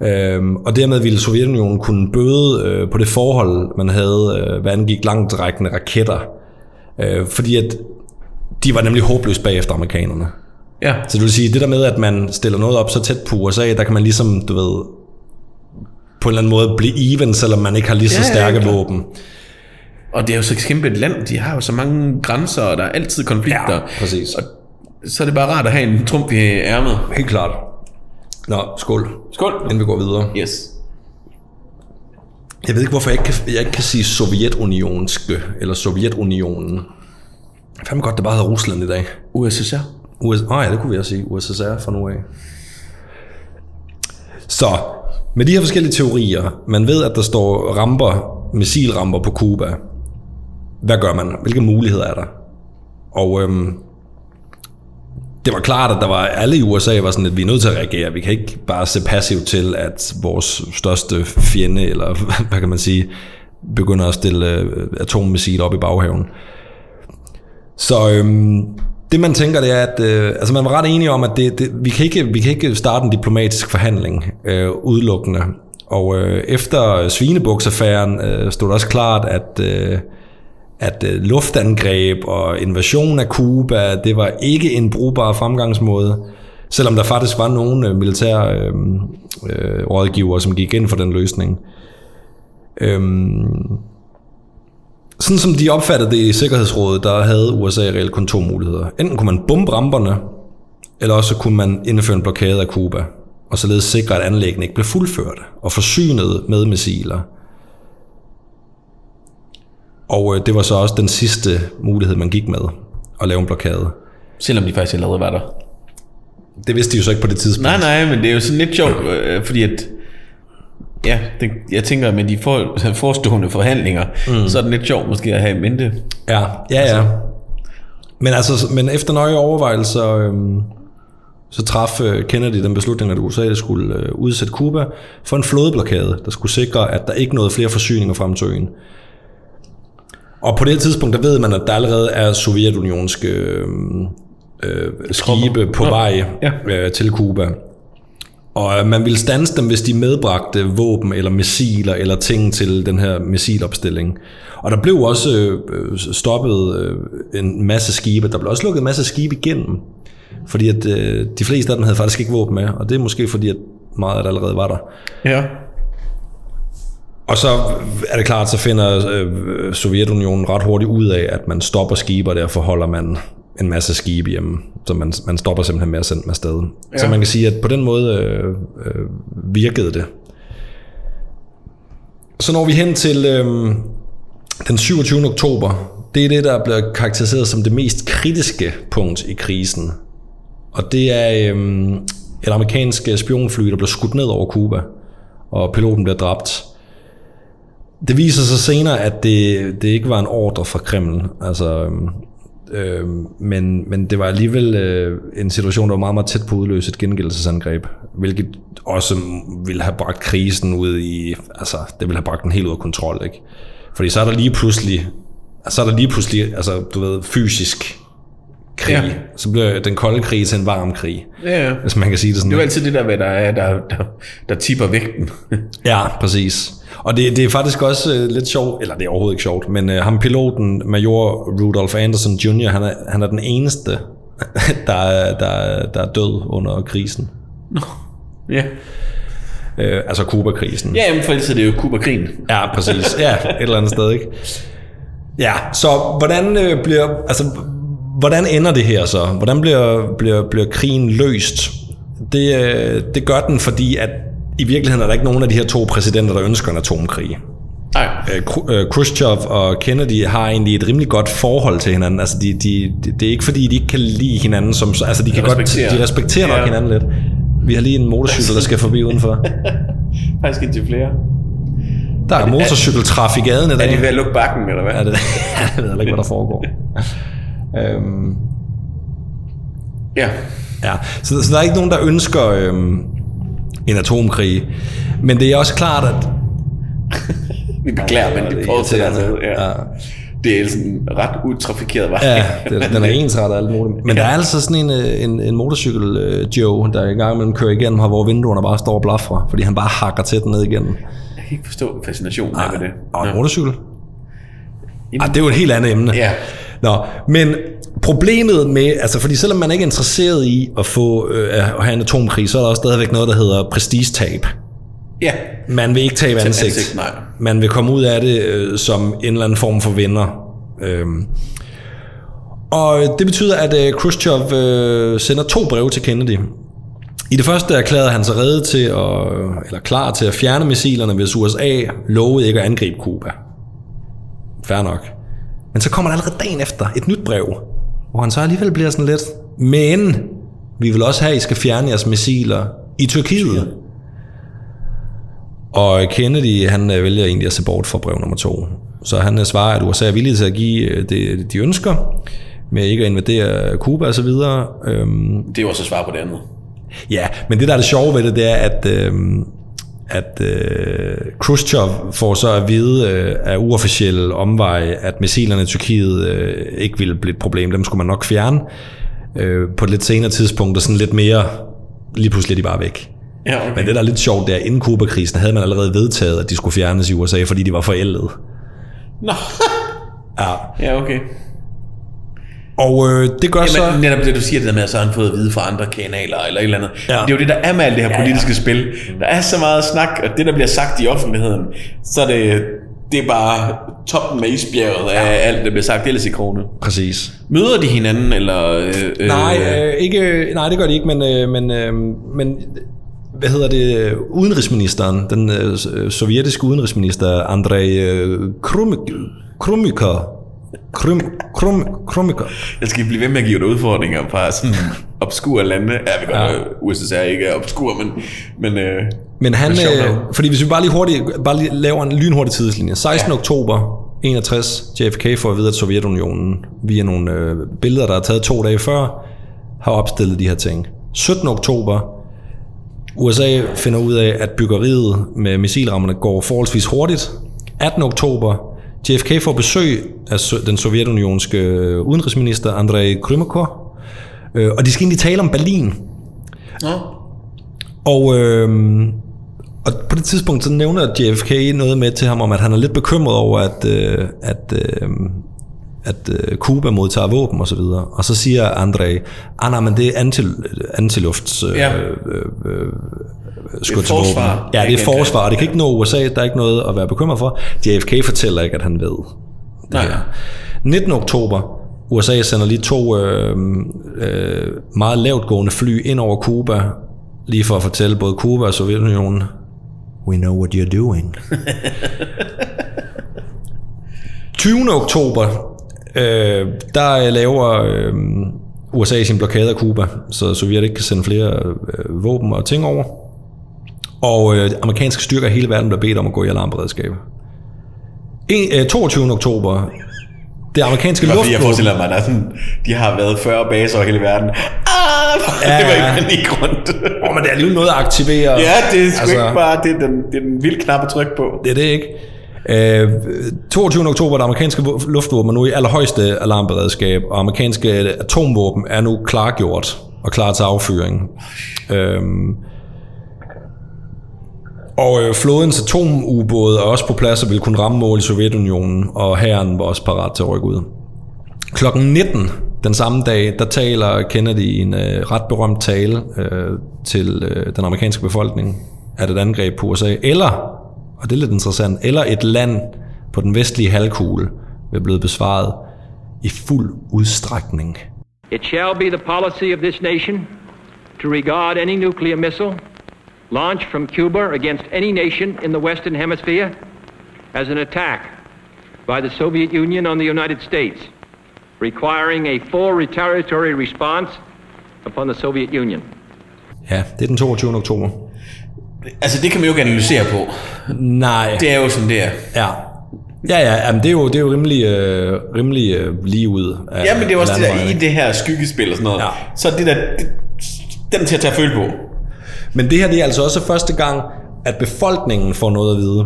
Øhm, og dermed ville Sovjetunionen kunne bøde øh, på det forhold, man havde, øh, hvad angik langtrækkende raketter. Øh, fordi at de var nemlig håbløst bagefter amerikanerne. Ja. Så det vil sige, det der med, at man stiller noget op så tæt på USA, der kan man ligesom, du ved, på en eller anden måde blive even, selvom man ikke har lige så Ja, ja, stærke klart. våben. Og det er jo så kæmpe et land. De har jo så mange grænser, og der er altid konflikter. Ja, præcis. Og så er det bare rart at have en trump i ærmet. Helt klart. Nå, skål. Skål. Inden vi går videre. Yes. Jeg ved ikke, hvorfor jeg ikke kan, jeg ikke kan sige Sovjetunionske, eller Sovjetunionen. Fandme godt, det bare hedder Rusland i dag. USSR. US, oh ja, det kunne vi også sige. USSR fra nu af. Så, med de her forskellige teorier, man ved, at der står ramper, missilramper på Cuba. Hvad gør man? Hvilke muligheder er der? Og øhm, det var klart, at der var alle i USA var sådan, at vi er nødt til at reagere. Vi kan ikke bare se passivt til, at vores største fjende, eller hvad kan man sige, begynder at stille øh, atommissiler op i baghaven. Så øhm, det man tænker, det er, at øh, altså man var ret enige om, at det, det, vi, kan ikke, vi kan ikke starte en diplomatisk forhandling øh, udelukkende. Og øh, efter Svinebuksaffæren øh, stod det også klart, at, øh, at øh, luftangreb og invasion af Cuba, det var ikke en brugbar fremgangsmåde. Selvom der faktisk var nogle øh, militære øh, øh, rådgivere, som gik ind for den løsning. Øhm, sådan som de opfattede det i Sikkerhedsrådet, der havde USA reelt kun to muligheder. Enten kunne man bombe ramperne, eller også kunne man indføre en blokade af Cuba, og således sikre, at anlæggene ikke blev fuldført og forsynet med missiler. Og øh, det var så også den sidste mulighed, man gik med, at lave en blokade. Selvom de faktisk allerede var der. Det vidste de jo så ikke på det tidspunkt. Nej, nej, men det er jo sådan lidt sjovt, øh, fordi at... Ja, det, jeg tænker, med de for, forestående forhandlinger, mm. så er det lidt sjovt måske at have i mente. Ja, ja, ja. Men altså, men efter nøje overvejelser, øhm, så traf øh, Kennedy den beslutning, at USA skulle øh, udsætte Cuba for en flådeblokade, der skulle sikre, at der ikke nåede flere forsyninger frem til øen. Og på det tidspunkt, der ved man, at der allerede er sovjetunionske øh, øh, skibe på vej ja. øh, til Cuba. Og øh, man ville stanse dem, hvis de medbragte våben eller missiler eller ting til den her missilopstilling. Og der blev også øh, stoppet øh, en masse skibe. Der blev også lukket en masse skibe igennem. Fordi at øh, de fleste af dem havde faktisk ikke våben med. Og det er måske fordi, at meget af det allerede var der. Ja. Og så er det klart, så finder øh, Sovjetunionen ret hurtigt ud af, at man stopper skibe, og derfor holder man en masse skibe hjemme. Så man, man stopper simpelthen med at sende dem afsted. Ja. Så man kan sige, at på den måde øh, øh, virkede det. Så når vi hen til øh, den 27. oktober. Det er det, der bliver karakteriseret som det mest kritiske punkt i krisen. Og det er øh, et amerikansk spionfly, der bliver skudt ned over Cuba, og piloten bliver dræbt. Det viser sig senere, at det, det ikke var en ordre fra Kreml. Altså, øh, men, men det var alligevel øh, en situation, der var meget, meget tæt på at udløse et gengældelsesangreb, hvilket også ville have bragt krisen ud i, altså det ville have bragt den helt ud af kontrol, ikke? Fordi så er der lige pludselig, så er der lige pludselig, altså du ved, fysisk krig. Ja. Så bliver den kolde krig til en varm krig. Ja, ja. Hvis man kan sige det sådan. Det er jo altid det der, hvad der er, der, der, der tipper vægten. ja, præcis. Og det, det er faktisk også uh, lidt sjovt, eller det er overhovedet ikke sjovt, men uh, ham piloten, major Rudolph Anderson Jr., han er, han er den eneste, der, er, der, er, der er død under krisen. Nå, ja. Uh, altså Kuba-krisen. Ja, men for ellers er det jo Kuba-krigen. Ja, præcis. Ja, et eller andet sted, ikke? Ja, så hvordan øh, bliver, altså, hvordan ender det her så? Hvordan bliver, bliver, bliver krigen løst? Det, øh, det gør den, fordi at i virkeligheden er der ikke nogen af de her to præsidenter, der ønsker en atomkrig. Nej. Øh, Khrushchev og Kennedy har egentlig et rimelig godt forhold til hinanden. Altså, de, de, de, det er ikke fordi, de ikke kan lide hinanden. Som, altså, de, kan de respekterer, godt, de respekterer nok ja. hinanden lidt. Vi har lige en motorcykel, der skal forbi udenfor. Faktisk ikke flere. Der er, er motorcykeltraf i gaden i dag. Er de ved at lukke bakken, eller hvad? Ja, det, jeg ved ikke, hvad der foregår. øhm, ja. Ja, så, så der er ikke nogen, der ønsker øhm, en atomkrig. Men det er også klart, at... Vi beklager, men det fortsætter altså. Ja. ja. Det er sådan ret utrafikeret vej. Ja, det, den er ensrettet og alt muligt. Men ja. der er altså sådan en, øh, en, en motorcykel uh, Joe, der i gang mellem kører igennem her, hvor vinduerne bare står og blaffer, fordi han bare hakker den ned igennem. Jeg kan ikke forstå fascinationen af det. Og en motorcykel? Ah, det er jo et helt andet emne. Ja. Nå, men problemet med, altså fordi selvom man ikke er interesseret i at få øh, at have en atomkrig, så er der også stadigvæk noget, der hedder prestigetab. Ja. Man vil ikke tabe ansigt. ansigt nej. Man vil komme ud af det øh, som en eller anden form for vinder. Øhm. Og det betyder, at øh, Khrushchev øh, sender to breve til Kennedy. I det første erklærede han sig reddet til at, eller klar til at fjerne missilerne, hvis USA lovede ikke at angribe Cuba. Fair nok. Men så kommer der allerede dagen efter et nyt brev, hvor han så alligevel bliver sådan lidt, men vi vil også have, at I skal fjerne jeres missiler i Tyrkiet. Og Kennedy, han øh, vælger egentlig at se bort fra brev nummer to. Så han øh, svarer, at USA er villig til at give øh, det, de ønsker, med ikke at invadere så videre. Øhm, det er jo også at svare på det andet. Ja, men det der er det sjove ved det, det er, at, øhm, at øh, Khrushchev får så at vide øh, af uofficielle omveje, at missilerne i Tyrkiet øh, ikke ville blive et problem. Dem skulle man nok fjerne øh, på et lidt senere tidspunkt, og sådan lidt mere, lige pludselig er de bare væk. Ja, okay. Men det der er lidt sjovt, der inden Kuba-krisen havde man allerede vedtaget, at de skulle fjernes i USA, fordi de var forældede. Nå. ja. Ja, okay. Og øh, det gør Jamen, så... netop det, du siger det der med, at så har han fået at vide fra andre kanaler eller et eller andet. Ja. Det er jo det, der er med alt det her politiske ja, ja. spil. Der er så meget snak, og det, der bliver sagt i offentligheden, så er det, det er bare toppen med isbjerget af ja. alt, der bliver sagt ellers i krone. Præcis. Møder de hinanden, eller... Øh, nej, øh, ikke, nej, det gør de ikke, men, øh, men, øh, men hvad hedder det, udenrigsministeren, den øh, sovjetiske udenrigsminister, Andrei øh, Krumikar, Krum, krum, krumiker. Jeg skal blive ved med at give dig udfordringer fra sådan obskure lande. Ja, vi godt ja. USSR ikke er obskur, men... Men, øh, men han, øh, fordi hvis vi bare lige, hurtigt, bare lige laver en lynhurtig tidslinje. 16. Ja. oktober 61, JFK får at vide, at Sovjetunionen via nogle øh, billeder, der er taget to dage før, har opstillet de her ting. 17. oktober, USA finder ud af, at byggeriet med missilrammerne går forholdsvis hurtigt. 18. oktober, JFK får besøg af den sovjetunionske øh, udenrigsminister Andrei Krymakov, øh, og de skal egentlig tale om Berlin. Ja. Og, øh, og på det tidspunkt så nævner JFK noget med til ham om, at han er lidt bekymret over, at, øh, at, øh, at øh, Cuba modtager våben og så videre. Og så siger Andrei, ah nej, men det er antil, antilufts... Øh, ja. øh, øh, skytevåben. forsvar. Ja, det er forsvar, det kan ikke nå USA, der er ikke noget at være bekymret for. JFK fortæller ikke, at han ved. det Nej. her. 19. oktober, USA sender lige to øh, øh, meget lavt gående fly ind over Cuba, lige for at fortælle både Cuba og Sovjetunionen, we know what you're doing. 20. oktober, øh, der laver øh, USA sin blokade af Cuba, så Sovjet ikke kan sende flere øh, våben og ting over. Og øh, amerikanske styrker i hele verden bliver bedt om at gå i alarmberedskab. En, øh, 22. oktober, det amerikanske Fordi jeg luftvåben... forestiller mig, at er sådan, de har været 40 baser over hele verden. Ah, Ja, det var ikke panik rundt. Åh, men det er alligevel noget at aktivere. ja, det er sgu Altså- ikke bare, det er den, det er den vilde knap at trykke på. Det er det ikke. Øh, 22. oktober, det amerikanske luftvåben er nu i allerhøjeste alarmberedskab, og amerikanske atomvåben er nu klargjort og klar til affyring. Øhm, og øh, flådens atomubåde er også på plads og vil kunne ramme mål i Sovjetunionen, og hæren var også parat til at rykke ud. Klokken 19 den samme dag, der taler Kennedy en øh, ret berømt tale øh, til øh, den amerikanske befolkning, at et angreb på USA, eller, og det er lidt interessant, eller et land på den vestlige halvkugle, vil blive besvaret i fuld udstrækning. It shall be the policy of this nation to regard any nuclear missile launched from Cuba against any nation in the Western Hemisphere as an attack by the Soviet Union on the United States, requiring a full retaliatory response upon the Soviet Union. Ja, det er den 22. oktober. Altså, det kan man jo ikke analysere på. Nej. Det er jo sådan, det er. Ja. Ja, ja, jamen det er jo, det er jo rimelig, øh, rimelig øh, lige ud af Ja, men det er også det der, i det her skyggespil og sådan noget. Ja. Så det der, det, den til at tage at føle på. Men det her det er altså også første gang, at befolkningen får noget at vide.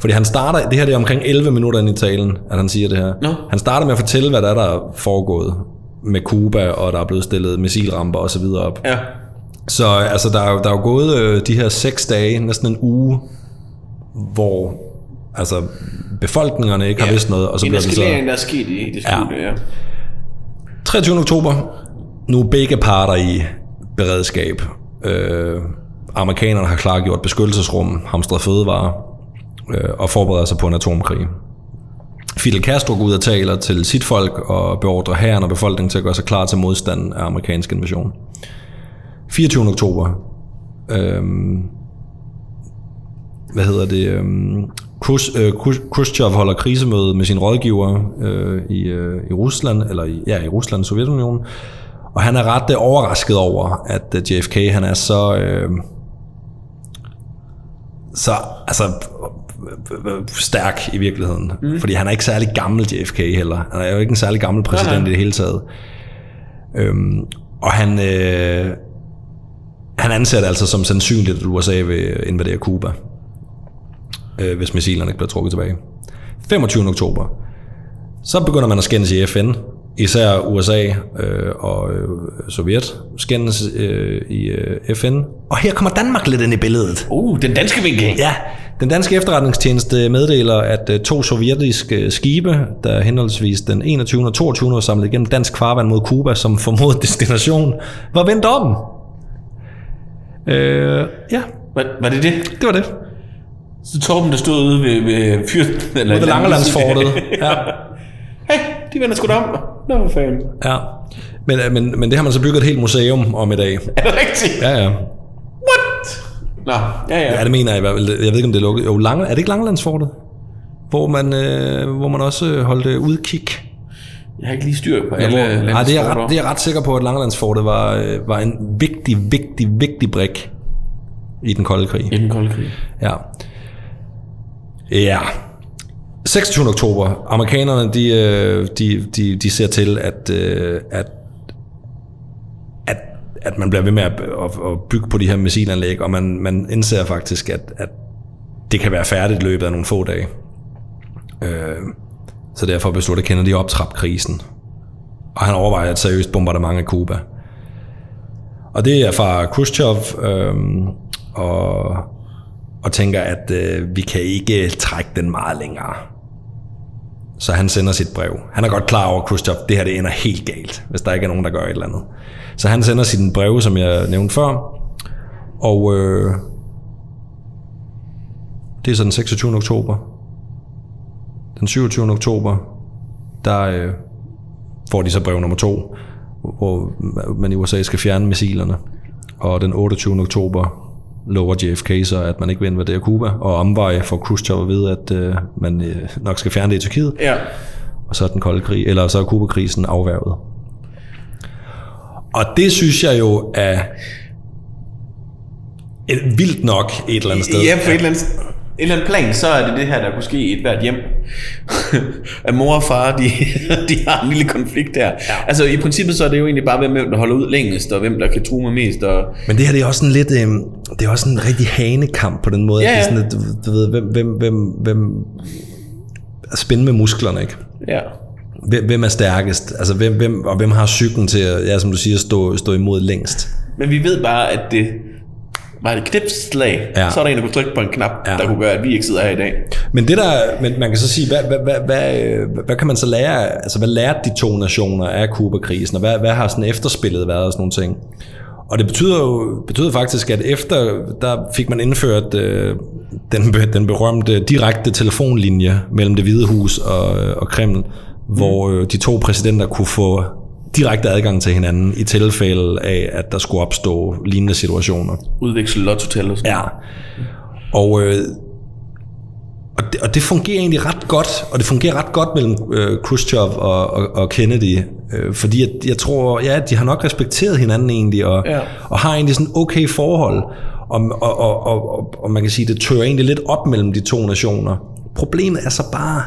Fordi han starter, det her det er omkring 11 minutter ind i talen, at han siger det her. Nå. Han starter med at fortælle, hvad der er, der er foregået med Cuba, og der er blevet stillet missilramper og så videre op. Ja. Så altså, der er, der er jo gået øh, de her seks dage, næsten en uge, hvor altså, befolkningerne ikke har vidst noget, og så en bliver det så... der er sket i det skjulte, ja. ja. 23. oktober. Nu er begge parter i beredskab. Øh, amerikanerne har klargjort beskyttelsesrum, hamstret fødevarer øh, og forbereder sig på en atomkrig. Fidel Castro går ud og taler til sit folk og beordrer hæren og befolkningen til at gøre sig klar til modstanden af amerikansk invasion. 24. oktober. Øhm, hvad hedder det? Øhm, Khrush- øh, Khrushchev holder krisemøde med sine rådgiver øh, i, øh, i Rusland, eller i, ja, i Rusland, Sovjetunionen. Og han er ret øh, overrasket over, at øh, JFK han er så... Øh, så altså stærk i virkeligheden. Mm. Fordi han er ikke særlig gammel JFK heller. Han er jo ikke en særlig gammel præsident nej. i det hele taget. Øhm, og han, øh, han anser det altså som sandsynligt, at USA vil invadere Cuba, øh, hvis missilerne ikke bliver trukket tilbage. 25. oktober. Så begynder man at skændes i FN. Især USA øh, og øh, Sovjet skændes øh, i øh, FN. Og her kommer Danmark lidt ind i billedet. Uh, den danske vinkel. Ja, den danske efterretningstjeneste meddeler, at øh, to sovjetiske skibe, der henholdsvis den 21. og 22. var samlet igennem dansk farvand mod Cuba som formodet destination, var vendt om. Øh, ja, Var, var det det? det var det. Så Torben, der stod ude ved, ved fyrt... Eller ved Langelandsfortet. Ja. De vender sgu da om. Nå, for fanden. ja. Men, øh, men, men det har man så bygget et helt museum om i dag. Er det rigtigt? Ja, ja. What? Nå, ja, ja. Ja, det mener jeg i hvert fald. Jeg ved ikke, om det er lukket. Jo, Lange, er det ikke Langelandsfortet? Hvor man, øh, hvor man også øh, holdt øh, udkig. Jeg har ikke lige styr på Ja, alle landets nej, det er, ret, det er jeg ret sikker på, at Langelandsfortet var, øh, var en vigtig, vigtig, vigtig brik i den kolde krig. I den kolde krig. Ja. Ja. 26. oktober. Amerikanerne, de, øh, de, de, de ser til, at, øh, at, at, at man bliver ved med at, at, at bygge på de her missilanlæg, og man, man indser faktisk, at, at det kan være færdigt i løbet af nogle få dage. Øh, så derfor beslutter Kennedy at optrappe krisen. Og han overvejer et seriøst bombardement af Cuba. Og det er fra Khrushchev, øh, og, og tænker, at øh, vi kan ikke trække den meget længere. Så han sender sit brev. Han er godt klar over, Khrushchev, det her det ender helt galt, hvis der ikke er nogen, der gør et eller andet. Så han sender sit brev, som jeg nævnte før, og, øh, Det er så den 26. oktober. Den 27. oktober, der øh, får de så brev nummer to, hvor man i USA skal fjerne missilerne. Og den 28. oktober lover JFK så, at man ikke vil invadere Cuba, og omveje får Khrushchev at vide, at øh, man øh, nok skal fjerne det i Tyrkiet, Ja. og så er den kolde krig, eller så er Kuba-krisen afværget. Og det synes jeg jo er et vildt nok et eller andet sted. Ja, på et eller, andet, et eller andet plan, så er det det her, der kunne ske i et hvert hjem. at mor og far, de, de har en lille konflikt der. Ja. Altså i princippet så er det jo egentlig bare, hvem der holder ud længst, og hvem der kan true mig mest. Og, Men det her det er også en lidt, øh, det er også en rigtig hanekamp på den måde. Ja, at det er ja. sådan, at, du, du ved, hvem, hvem, hvem, hvem spænde med musklerne, ikke? ja. Hvem, hvem er stærkest? Altså, hvem, hvem, og hvem har cyklen til at, ja, som du siger, stå, stå imod længst? Men vi ved bare, at det var et knipslag. Ja. Så er der en, der kunne trykke på en knap, Ja. der kunne gøre, at vi ikke sidder her i dag. Men det der, men man kan så sige, hvad, hvad, hvad, hvad, hvad kan man så lære, altså hvad lærte de to nationer af Kuba-krisen, og hvad, hvad har sådan efterspillet været og sådan nogle ting? Og det betyder jo betyder faktisk, at efter, der fik man indført øh, den, den berømte direkte telefonlinje mellem det hvide hus og, øh, og Kreml, mm. hvor øh, de to præsidenter kunne få direkte adgang til hinanden i tilfælde af, at der skulle opstå lignende situationer. Udveksle lottotal og sådan Ja. Og, øh, og, det, og det fungerer egentlig ret godt, og det fungerer ret godt mellem øh, Khrushchev og, og, og Kennedy, øh, fordi at, jeg tror, ja, de har nok respekteret hinanden egentlig, og, Ja. og har egentlig sådan okay forhold, og, og, og, og, og, man kan sige, det tør egentlig lidt op mellem de to nationer. Problemet er så bare,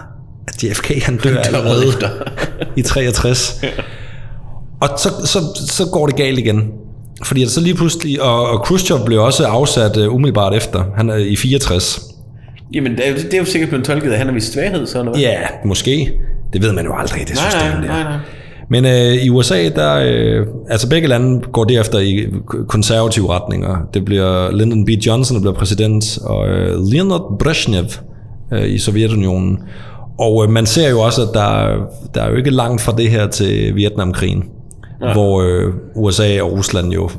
at JFK han dør allerede i 63. Og så, så, så går det galt igen. Fordi så lige pludselig, og, og Khrushchev blev også afsat uh, umiddelbart efter, han er i 64. Jamen, det er, jo- det er jo sikkert blevet tolket, at han er vist svaghed, så eller hvad? Ja, måske. Det ved man jo aldrig i det nej, system der. nej, nej. Men øh, i USA, der, øh, altså begge lande går derefter i konservative retninger. Det bliver Lyndon B. Johnson, der bliver præsident, og øh, Leonid Brezhnev øh, i Sovjetunionen. Og øh, man ser jo også, at der, der er jo ikke langt fra det her til Vietnamkrigen, ja. hvor øh, USA og Rusland jo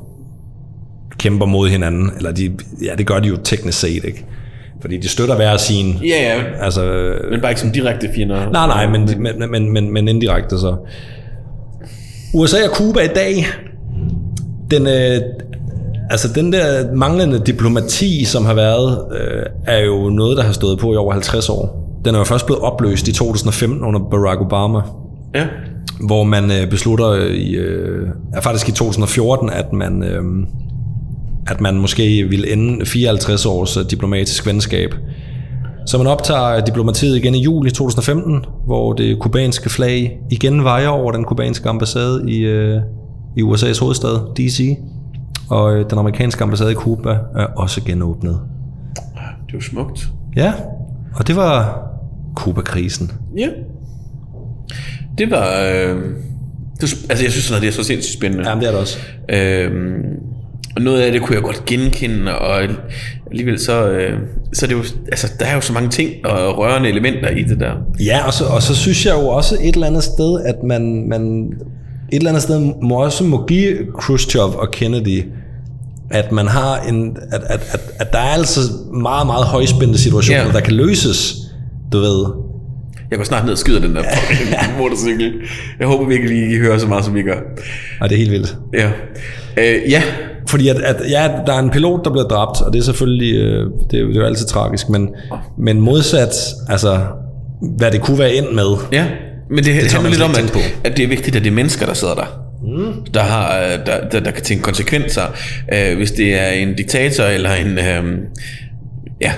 kæmper mod hinanden. Eller de, ja, det gør de jo teknisk set, ikke? Fordi de støtter hver sin... Ja, ja. Altså, øh, Men bare ikke som direkte fjender. Nej, nej, men, men, men, men, men indirekte så. USA og Cuba i dag, den, øh, altså den der manglende diplomati, som har været, øh, er jo noget, der har stået på i over 50 år. Den er jo først blevet opløst i 2015 under Barack Obama, Ja. Hvor man øh, beslutter i, øh, er faktisk i 2014, at man, øh, at man måske ville ende 54 års øh, diplomatisk venskab. Så man optager diplomatiet igen i juli 2015, hvor det kubanske flag igen vejer over den kubanske ambassade i, øh, i USA's hovedstad, D.C. Og øh, den amerikanske ambassade i Cuba er også genåbnet. Det jo smukt. Ja, og det var Cuba-krisen. Ja. Det var... Øh, det, altså, jeg synes, sådan noget, det er så sindssygt spændende. Jamen, det er det også. Øhm, og noget af det kunne jeg godt genkende, og alligevel så, øh, så er det jo, altså, der er jo så mange ting og rørende elementer i det der. Ja, og så, og så synes jeg jo også et eller andet sted, at man, man et eller andet sted må også må give Khrushchev og Kennedy, at man har en, at, at, at, at der er altså meget, meget højspændte situationer, Ja. der kan løses, du ved. Jeg går snart ned og skyder den der motorcykel. Jeg håber virkelig, I hører så meget, som I gør. Og det er helt vildt. Ja. Øh, ja, Fordi at, at ja, der er en pilot, der bliver dræbt, og det er selvfølgelig, øh, det er, det er jo altid tragisk, men, men modsat, altså, hvad det kunne være ind med, Ja, men det, det handler lidt om, at, på. at det er vigtigt, at det er mennesker, der sidder der. Mm. Der, har, øh, der, der, der kan tænke konsekvenser. Øh, hvis det er en diktator eller en... Øh, ja,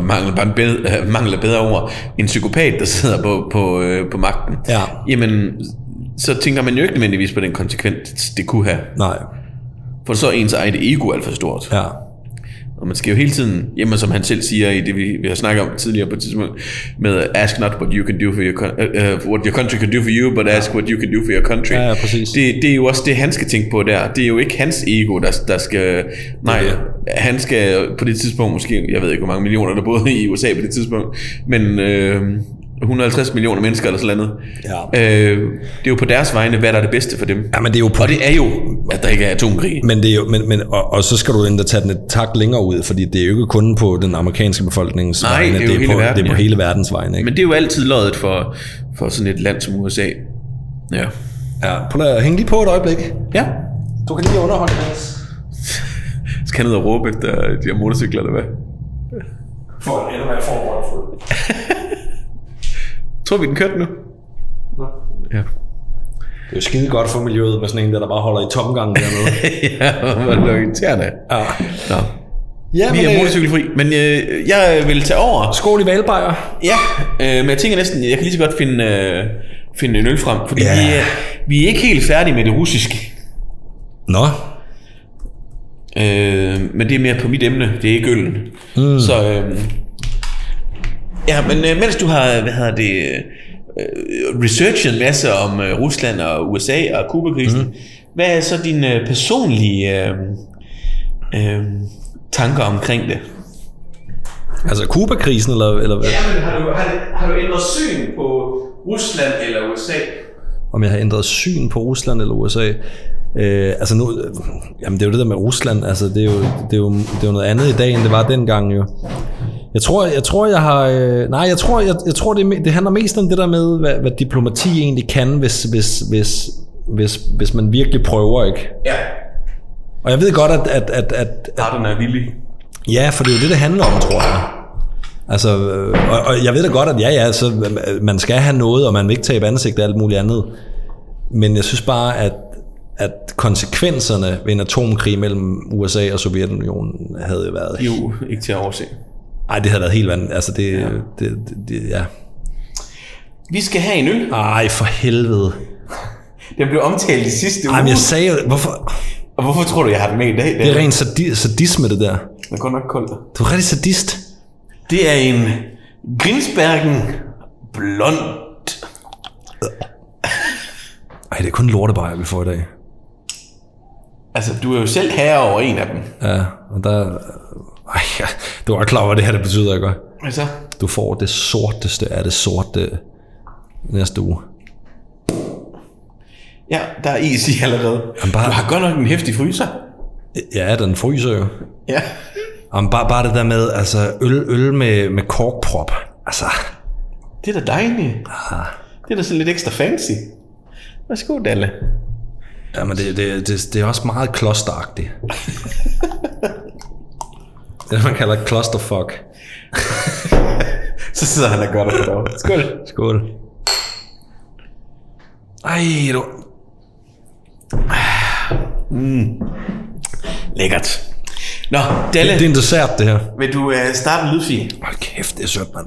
mangler, bare en bedre, mangler bedre ord, en psykopat, der sidder på, på, øh, på magten, Ja. jamen, så tænker man jo ikke nødvendigvis på den konsekvens, det kunne have. nej, For så er ens eget ego alt for stort. ja, Og man skal jo hele tiden, jamen som han selv siger i det, vi, vi har snakket om tidligere på et tidspunkt, med ask not what you can do for your, uh, what your country can do for you, but ask what you can do for your country. Ja, ja, præcis. Det, det er jo også det, han skal tænke på der. Det er jo ikke hans ego, der, der skal... Nej, det. han skal på det tidspunkt måske, jeg ved ikke, hvor mange millioner der boede i USA på det tidspunkt, men øh, 150 millioner mennesker eller sådan noget. Ja. Øh, det er jo på deres vegne, hvad der er det bedste for dem. Ja, men det er jo på, Og det er jo, at der ikke er atomkrig. men det er jo, men, men, og, og, så skal du endda tage den et tak længere ud, fordi det er jo ikke kun på den amerikanske befolknings Nej, vegne, det er det er, hele på, verden, det er på ja. hele verdens vegne. Ikke? Men det er jo altid løjet for, for sådan et land som USA. Ja. ja, prøv at hænge lige på et øjeblik. Ja. Du kan lige underholde Mads. Skal han ud og råbe efter de her motorcykler, eller hvad? For endnu mere forberedt Tror vi, den kørte nu? Ja. Det er jo skide godt for miljøet med sådan en der, der bare holder i tomgang dernede. ja, hvor er det irriterende. ja. Nå. ja, Vi men, er øh, motorcykelfri, men øh, jeg vil tage over. Skål i valbejer. Ja, øh, men jeg tænker næsten, jeg kan lige så godt finde, øh, finde en øl frem, fordi Ja. vi, er, vi er ikke helt færdige med det russiske. Nå, Øh, men det er mere på mit emne, det er ikke øllen. Mm. Så, øh, ja, men øh, mens du har, hvad hedder det, øh, researchet en masse om øh, Rusland og USA og Kubakrisen, mm. hvad er så dine øh, personlige øh, øh, tanker omkring det? altså Kuba-krisen, eller, eller hvad? men har du, har, du, har du ændret syn på Rusland eller USA? om jeg har ændret syn på Rusland eller USA. Øh, altså nu, øh, jamen det er jo det der med Rusland, altså det er, jo, det, er jo, det er jo noget andet i dag, end det var dengang jo. Jeg tror, jeg tror, jeg har... Øh, nej, jeg tror, jeg, jeg tror det, det handler mest om det der med, hvad, hvad diplomati egentlig kan, hvis, hvis, hvis, hvis, hvis man virkelig prøver, ikke? Ja. Og jeg ved godt, at, at, at, at, at Arten er villig. Ja, for det er jo det, det handler om, tror jeg. Altså, øh, og, og jeg ved da godt, at ja, ja, så øh, man skal have noget, og man vil ikke tabe ansigt og alt muligt andet. Men jeg synes bare, at, at konsekvenserne ved en atomkrig mellem USA og Sovjetunionen havde været... Jo, ikke til at overse. Ej, det havde været helt vandt. Altså, det, ja. det, det, det, ja. Vi skal have en øl. Ej, for helvede. Den blev omtalt i sidste uge. Ej, men jeg sagde jo, hvorfor... Og hvorfor tror du, jeg har den med i dag? Det er rent sadi- sadisme, det der. Den er godt nok koldt. Du er rigtig sadist. Det er en Grinsbergen blond. Ej, det er kun lortebajer, vi får i dag. Altså, du er jo selv herre over en af dem. Ja, og der... Ej, ja, du er klar over, det her det betyder, ikke? Hvad så? Du får det sorteste af det sorte næste uge. Ja, der er is i allerede. Jamen, bare- Du har godt nok en hæftig fryser. Ja, den fryser jo. Ja. Jamen, bare, bare det der med, altså, øl, øl med, med korkprop. Altså, Det er da dejligt. Det er da sådan lidt ekstra fancy. Værsgo, Dalle. jamen, det, det, det, det er også meget klosteragtigt. det, man kalder clusterfuck. Så sidder han og gør det for dig. Skål. Skål. Ej, du... Lækkert. Nå, Dalle, Det er en dessert, det her. vil du uh, starte en lydfil? Hold kæft, det er sødt, mand.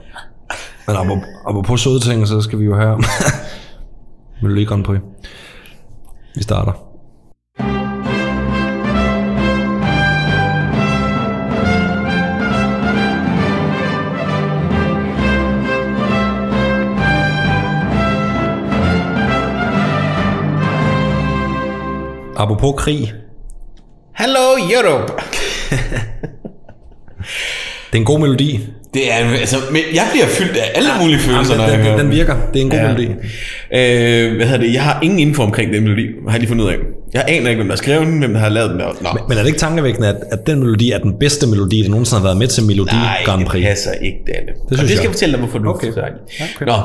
Men apropos, apropos søde ting, så skal vi jo have Melodi Grand Prix. Vi starter. Apropos krig. Hello, Europe. Det er en god melodi. Det er, altså, men jeg bliver fyldt af alle mulige følelser, når Jamen, jeg den, hører den, den den. virker. Det er en god Ja. melodi. Øh, hvad hedder det? Jeg har ingen info omkring den melodi, har jeg lige fundet ud af. Jeg aner ikke, hvem der har skrevet den, hvem der har lavet den. Nå, Men er det ikke tankevækkende, at, at den melodi er den bedste melodi, der nogensinde har været med til Melodi nej, Grand det Prix? passer ikke, Dalle. Det, synes det skal jeg. jeg fortælle dig, hvorfor du Okay. okay. Okay. Nå,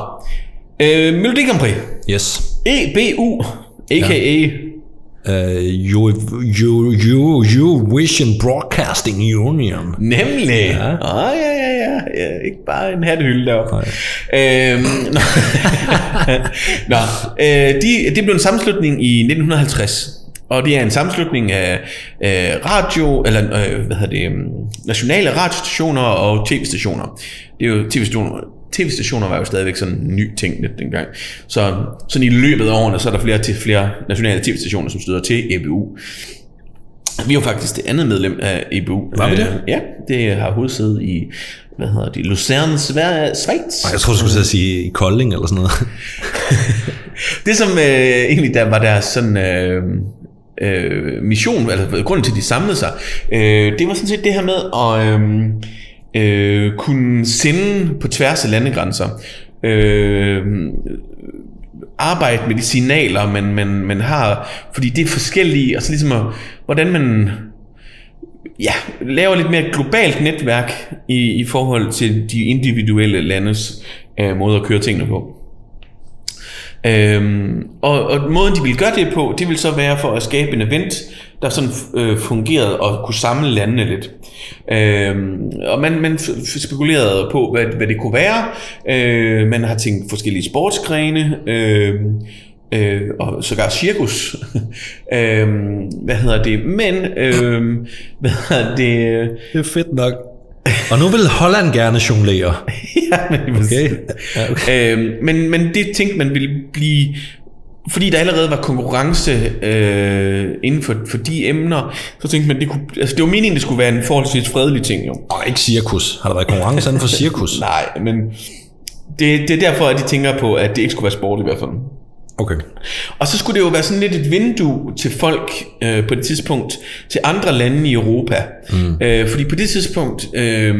øh, Melodi Grand Prix. Yes. EBU, a.k.a. Uh, you, you, you, Eurovision Broadcasting Union. Nemlig. Ja. Oh, ja, ja, ja, ja. Ikke bare en hathylde deroppe. Øhm, nå, nå øh, de, det blev en sammenslutning i 1950. Og det er en sammenslutning af øh, radio, eller øh, hvad hedder det, øhm, nationale radiostationer og tv-stationer. Det er jo tv-stationer, tv-stationer var jo stadigvæk sådan en ny ting lidt dengang. Så sådan i løbet af årene, så er der flere til flere nationale tv-stationer, som støder til EBU. Vi er jo faktisk det andet medlem af EBU. Var vi det? Øh, Ja, det har hovedsæde i, hvad hedder det, Lucerne, Schweiz. Jeg tror du skulle sige i Kolding eller sådan noget. Det som øh, egentlig der var deres sådan øh, øh, mission, altså grunden til at de samlede sig, øh, det var sådan set det her med at øh, øh, kunne sende på tværs af landegrænser øh, arbejde med de signaler, man, man, man har, fordi det er forskellige, og så ligesom, at, hvordan man ja, laver lidt mere globalt netværk i, i forhold til de individuelle landes øh, måde at køre tingene på. Øhm, og, og måden de vil gøre det på, det vil så være for at skabe en event, der sådan øh, fungerede og kunne samle landene lidt. Øhm, og man, man spekulerede på, hvad, hvad det kunne være. Øh, man har tænkt forskellige sportsgrene, øh, øh, og sågar cirkus. øh, hvad hedder det? Men, øh, hvad hedder det? Det er fedt nok. Og nu vil Holland gerne jonglere. ja, men, Okay. ja, okay. Øh, men, men det tænkte man ville blive fordi der allerede var konkurrence øh, inden for, for de emner, så tænkte man, det, kunne, altså det var meningen, det skulle være en forholdsvis fredelig ting. Jo. Og ikke cirkus. Har der været konkurrence inden for cirkus? Nej, men det, det er derfor, at de tænker på, at det ikke skulle være sport i hvert fald. Okay. Og så skulle det jo være sådan lidt et vindue til folk øh, på det tidspunkt, til andre lande i Europa. Mm. Øh, fordi på det tidspunkt, øh,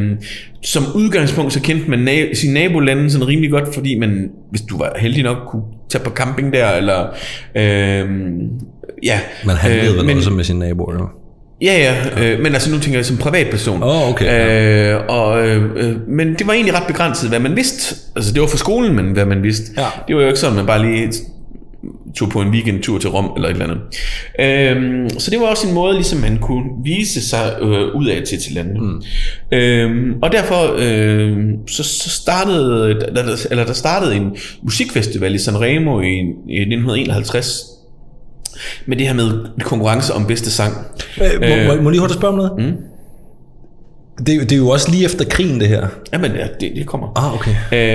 som udgangspunkt, så kendte man na- sine nabolande sådan rimelig godt, fordi man, hvis du var heldig nok, kunne tage på camping der, eller øh, ja. Man handlede øh, vel men, også med sine naboer, jo. Ja, ja, øh, men altså nu tænker jeg som privatperson. Åh, okay, Øh, og, øh, øh, men det var egentlig ret begrænset, hvad man vidste. Altså det var for skolen, men hvad man vidste. Ja. Det var jo ikke sådan, man bare lige tog på en weekendtur til Rom eller et eller andet. Øhm, så det var også en måde, ligesom man kunne vise sig øh, ud af til til landene. Mm. Øhm, og derfor øh, så, så startede, der, eller der startede en musikfestival i Sanremo i, i 1951 med det her med konkurrence om bedste sang. Øh, må, må, må jeg lige hurtigt spørge om noget? Mm. Det, er jo- det er jo også lige efter krigen, det her. Jamen, ja, det, det kommer. Ah, okay.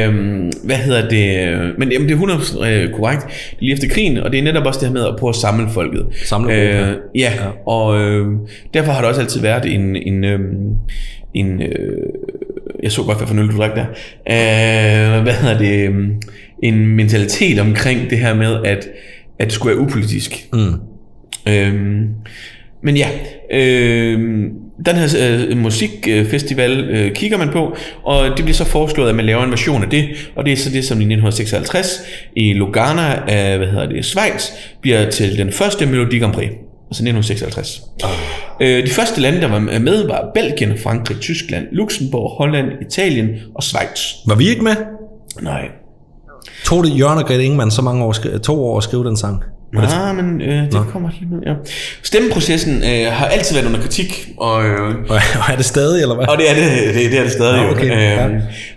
Øhm, hvad hedder det? Men jamen, det er 100% øh, korrekt. Det er lige efter krigen, og det er netop også det her med at prøve at samle folket. Samle øh, ja, ja, og øh, derfor har der også altid været en... en, øh, en øh, jeg så godt, hvad for en øl du drak der. Øh, hvad hedder det? øh, En mentalitet omkring det her med, at, at det skulle være upolitisk. Mm. Øhm, men ja, øhm, den her øh, musikfestival øh, kigger man på, og det bliver så foreslået, at man laver en version af det, og det er så det, som i 1956 i Lugana af, hvad hedder det, Schweiz, bliver til den første Melodi Grand Prix. Altså 1956. Øh, de første lande, der var med, var Belgien, Frankrig, Tyskland, Luxembourg, Holland, Italien og Schweiz. Var vi ikke med? Nej. Tog det Jørgen og Grete Ingemann så mange år, to år at skrive den sang? Nej, men øh, det kommer lige med, ja. Stemmeprocessen øh, har altid været under kritik, og, øh, Og er det stadig, eller hvad? og det er det, det, det er det stadig Nå, jo. okay, ja.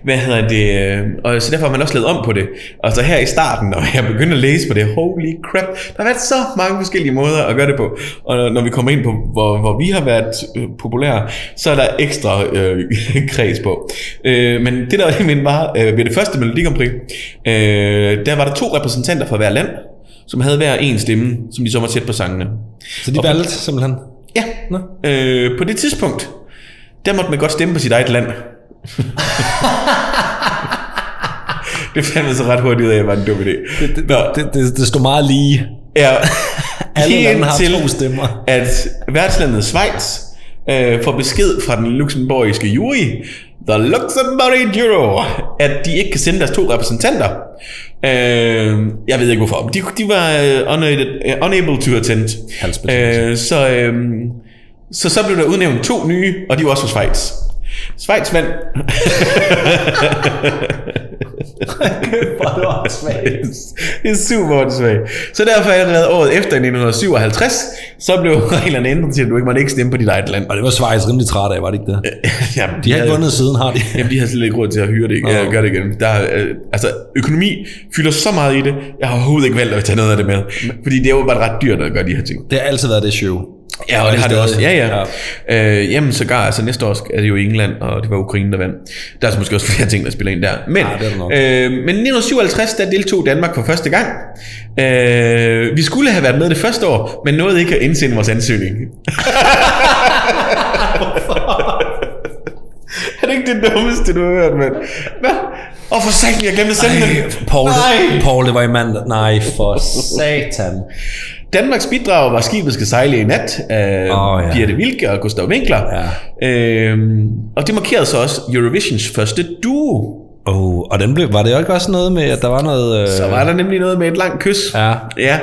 Hvad hedder det? øh, Og så derfor har man også lavet om på det. Og så her i starten, når jeg begyndte at læse på det, holy crap, der har været så mange forskellige måder at gøre det på. Og når vi kommer ind på, hvor, hvor vi har været øh, populære, så er der ekstra øh, kreds på. Øh, men det der men var øh, ved det første Melodi Grand Prix, øh, der var der to repræsentanter fra hver land, som havde hver en stemme, som de så var tæt på sangene. Så de valgte simpelthen? Ja, Nå. øh, på det tidspunkt, der måtte man godt stemme på sit eget land. det fandt jeg så ret hurtigt ud af, at det var en dum idé. Det, Nå, det, det, det stod meget lige. ja, Alle lande har til, to stemmer. at værtslandet Schweiz øh, får besked fra den luxemburgiske jury, The Luxembourg Euro, at de ikke kan sende deres to repræsentanter. Øh, jeg ved ikke hvorfor, men de, de var uh, unable, to attend. Øh, så, øh, så så blev der udnævnt to nye, og de var også fra Schweiz. Schweiz vandt. det er super åndssvagt. Så derfor allerede året efter i 1957, så blev reglerne ændret til, at du ikke måtte ikke stemme på dit eget land. Og det var Schweiz rimelig træt af, var det ikke det? Jamen, De har ikke vundet siden, har de? Jamen, de har slet ikke råd til at hyre det, uh, gøre det igen. Der, er, øh, altså, økonomi fylder så meget i det, jeg har overhovedet ikke valgt at tage noget af det med. Fordi det er jo bare ret dyrt at gøre de her ting. Det har altid været det show. Ja, og det har det også. Ja, ja. ja. Øh, jamen, sågar, altså næste år er det jo England, og det var Ukraine, der vandt. Der er så måske også flere ting, der spiller ind der. Men, Ja, det er nok. øh, men i 1957, der deltog Danmark for første gang. Øh, vi skulle have været med det første år, men nåede ikke at indsende vores ansøgning. er det ikke det dummeste, du har hørt, mand? Hvad? Og for satan, jeg glemte at sende den. Paul, Nej. Paul, det var i mandag. Nej, for satan. Danmarks bidrag var, skibet skal sejle i nat af oh, ja. ja. Birte Wilke og Gustav Winkler. Ja. Øhm, og det markerede så også Eurovisions første duo Oh, og den blev, var det ikke også noget med, at der var noget... Øh... Så var der nemlig noget med et langt kys. Ja. ja.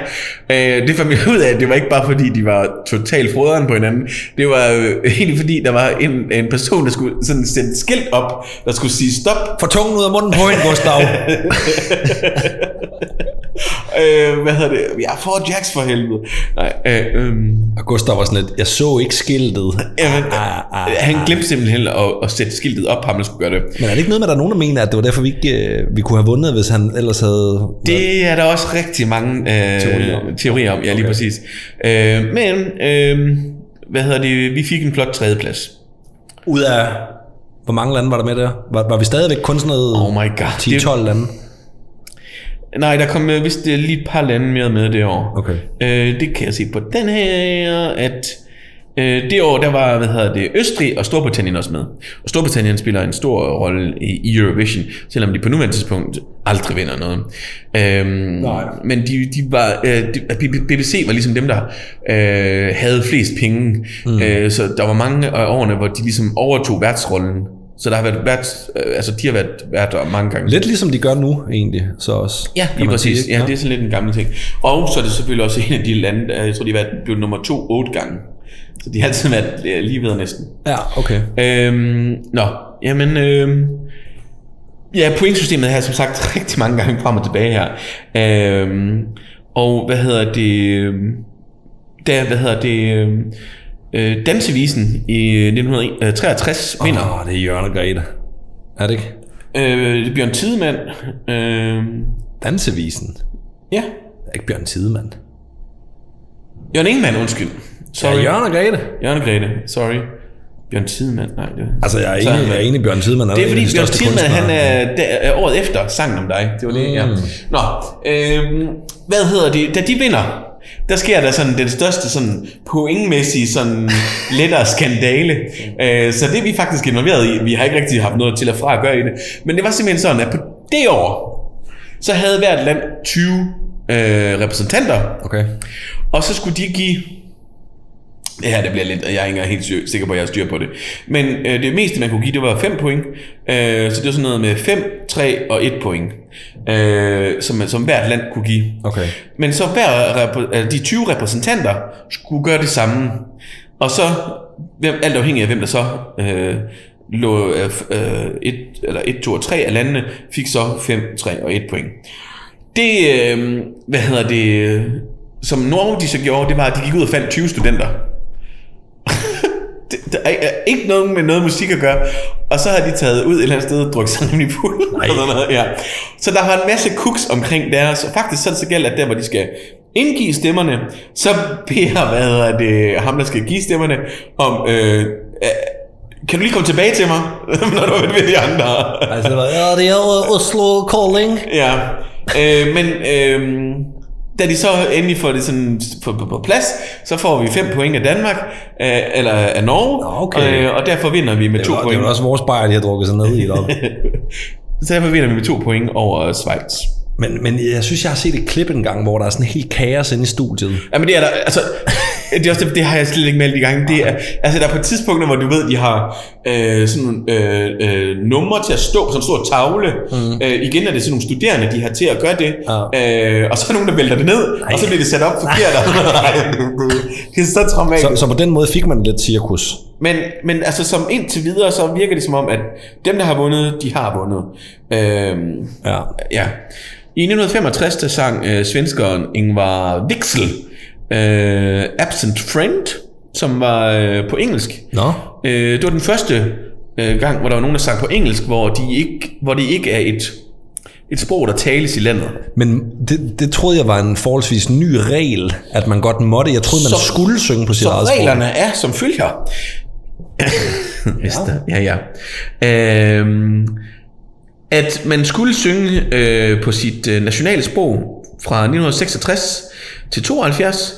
Øh, det fandt vi ud af, at det var ikke bare fordi, de var totalt froderen på hinanden. Det var øh, egentlig fordi, der var en, en person, der skulle sådan sætte et skilt op, der skulle sige stop. Få tungen ud af munden på hende, Gustav. øh, hvad hedder det? Jeg får Jax for helvede. Nej, øh, øh, og Gustav var sådan lidt, jeg så ikke skiltet. jamen, ah, ah, han glemte simpelthen at, at sætte skiltet op, ham der skulle gøre det. Men er det ikke noget med, at der er nogen, der mener, at det var derfor, vi ikke øh, vi kunne have vundet, hvis han ellers havde... Det er der også rigtig mange øh, Teorier om. teorier om. Ja, lige Okay. præcis. Øh, men, øh, hvad hedder det? Vi fik en flot tredjeplads. Ud af... Hvor mange lande var der med der? Var, var vi stadigvæk kun sådan noget Oh my god. 10-12 lande? Nej, der kom øh, vist øh, lige et par lande mere med det år. Okay. Øh, det kan jeg se på den her, at øh, det år, der var, hvad hedder det, Østrig og Storbritannien også med. Og Storbritannien spiller en stor rolle i i Eurovision, selvom de på nuværende tidspunkt aldrig vinder noget. Øhm, Nej. Men de, de var, øh, de, BBC var ligesom dem, der øh, havde flest penge. Mm. Øh, så der var mange af årene, hvor de ligesom overtog værtsrollen. Så der har været vært, øh, altså de har været vært der mange gange. Lidt ligesom de gør nu, egentlig, så også. Ja, lige præcis. sige, ja, det er sådan lidt en gammel ting. Og så er det selvfølgelig også en af de lande, der- jeg tror, de har været blevet nummer to otte gange. Så de har altid været øh, lige ved næsten. Ja, okay. Øhm, nå, jamen... Øhm, ja, pointsystemet har jeg som sagt rigtig mange gange frem og tilbage her. Øhm, og hvad hedder det... øhm, Der, hvad hedder det... øhm, Øh, dansevisen i 1963 vinder. Åh, oh, det er Jørgen og Grete. Er det ikke? Øh, det er Bjørn Tidemand. Øh, Dansevisen. ja, Det er ikke Bjørn Tidemand. Jørgen Ingemann, undskyld. Sorry. Ja, Jørgen og Grete. Jørgen og Grete, sorry. Bjørn Tidemand, nej. Det, Altså, jeg er enig, jeg er enig Bjørn Tidemand. det er fordi Bjørn Tidemand, han er, der, er året efter sangen om dig. Det var det, mm. ja. Nå, øhm, hvad hedder det? Da de vinder, der sker der sådan den største sådan pointmæssige sådan lettere skandale. Øh, så det er vi faktisk involveret i. Vi har ikke rigtig haft noget til at fra at gøre i det. Men det var simpelthen sådan, at på det år, så havde hvert land 20 øh, repræsentanter. Okay. Og så skulle de give... Det her, det bliver lidt... Jeg er ikke helt sikker på, at jeg har styr på det. Men øh, det meste, man kunne give, det var 5 point. Øh, så det var sådan noget med 5, 3 og 1 point. Øh, som, som hvert land kunne give. Okay. Men så hver, altså de 20 repræsentanter skulle gøre det samme. Og så, hvem, alt afhængig af hvem der så øh, lå øh, øh, et, eller 1, 2 og 3 af landene, fik så 5, 3 og 1 point. Det, øh, hvad hedder det, øh, som Norge de så gjorde, det var, at de gik ud og fandt 20 studenter. Det, der er er ikke noget med noget musik at gøre. Og så har de taget ud et eller andet sted og drukket sig nemlig fuld. og sådan noget, ja. Så der var en masse cooks omkring deres, og faktisk så er det så galt, at der hvor de skal indgive stemmerne, så beder hvad hedder det, ham der skal give stemmerne om, øh, øh, kan du lige komme tilbage til mig, når du er ved de andre? Altså, ja, det er Oslo Calling. Ja, øh, men øh, da de så endelig får det sådan på, på, på plads, så får vi 5 point af Danmark, øh, eller af Norge, okay. øh, og derfor vinder vi med 2 var, det point. var også vores bajer, de har drukket sig ned i deroppe. Så derfor vinder vi med 2 point over Schweiz. Men, men jeg synes, jeg har set et klip engang, hvor der er sådan helt kaos inde i studiet. Ja, men det er der, altså, det, er også, det, det har jeg slet ikke meldt i gang. Det er, altså, der er på tidspunkter, hvor du ved, de har øh, sådan øh, øh, numre til at stå på sådan en stor tavle. Mm. Øh, igen er det sådan nogle studerende, de har til at gøre det. Ja. Øh, og så er nogen, der vælter det ned, Nej. og så bliver det sat op forkert. Det, det er så traumatisk. Så, så på den måde fik man lidt cirkus. Men, men altså, som indtil videre, så virker det som om, at dem, der har vundet, de har vundet. Øh, Ja. Ja. I 1965 der sang øh, svenskeren Ingvar Wixel øh, Absent Friend, som var øh, på engelsk. Nå, Øh, det var den første øh, gang, hvor der var nogen, der sang på engelsk, hvor, de ikke, hvor det ikke er et, et sprog, der tales i landet. men det, det troede jeg var en forholdsvis ny regel, at man godt måtte. Jeg troede, man Så- skulle synge på sit Så eget sprog. reglerne er som følger. ja. ja, ja. Øhm, at man skulle synge øh, på sit øh, nationale sprog fra 1966 til 72,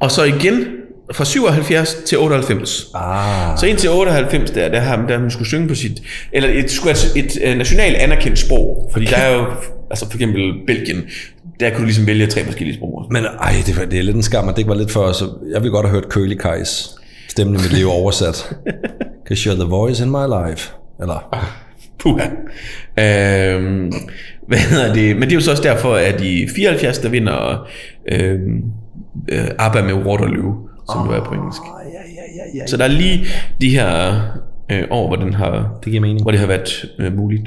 og så igen fra 77 til 98. Ah, Så indtil 98, der, der, har, der man skulle synge på sit, eller et, skulle et, et øh, nationalt anerkendt sprog. Fordi der er jo, altså for eksempel Belgien, der kunne du ligesom vælge tre forskellige sprog. men ej, det, var, det er lidt en skam, at det ikke var lidt før. Så jeg ville godt have hørt Curly Kajs stemmen i mit liv oversat. Cause you're the voice in my life. Eller, Puha. Øh, hvad hedder det? Men det er jo så også derfor, at i 74, der vinder øh, øh, ABBA med Waterloo, som oh. det er på engelsk. Ja, ja, ja, ja. Så der er lige de her øh, år, hvor, den har, Det giver mening. hvor det har været øh, muligt.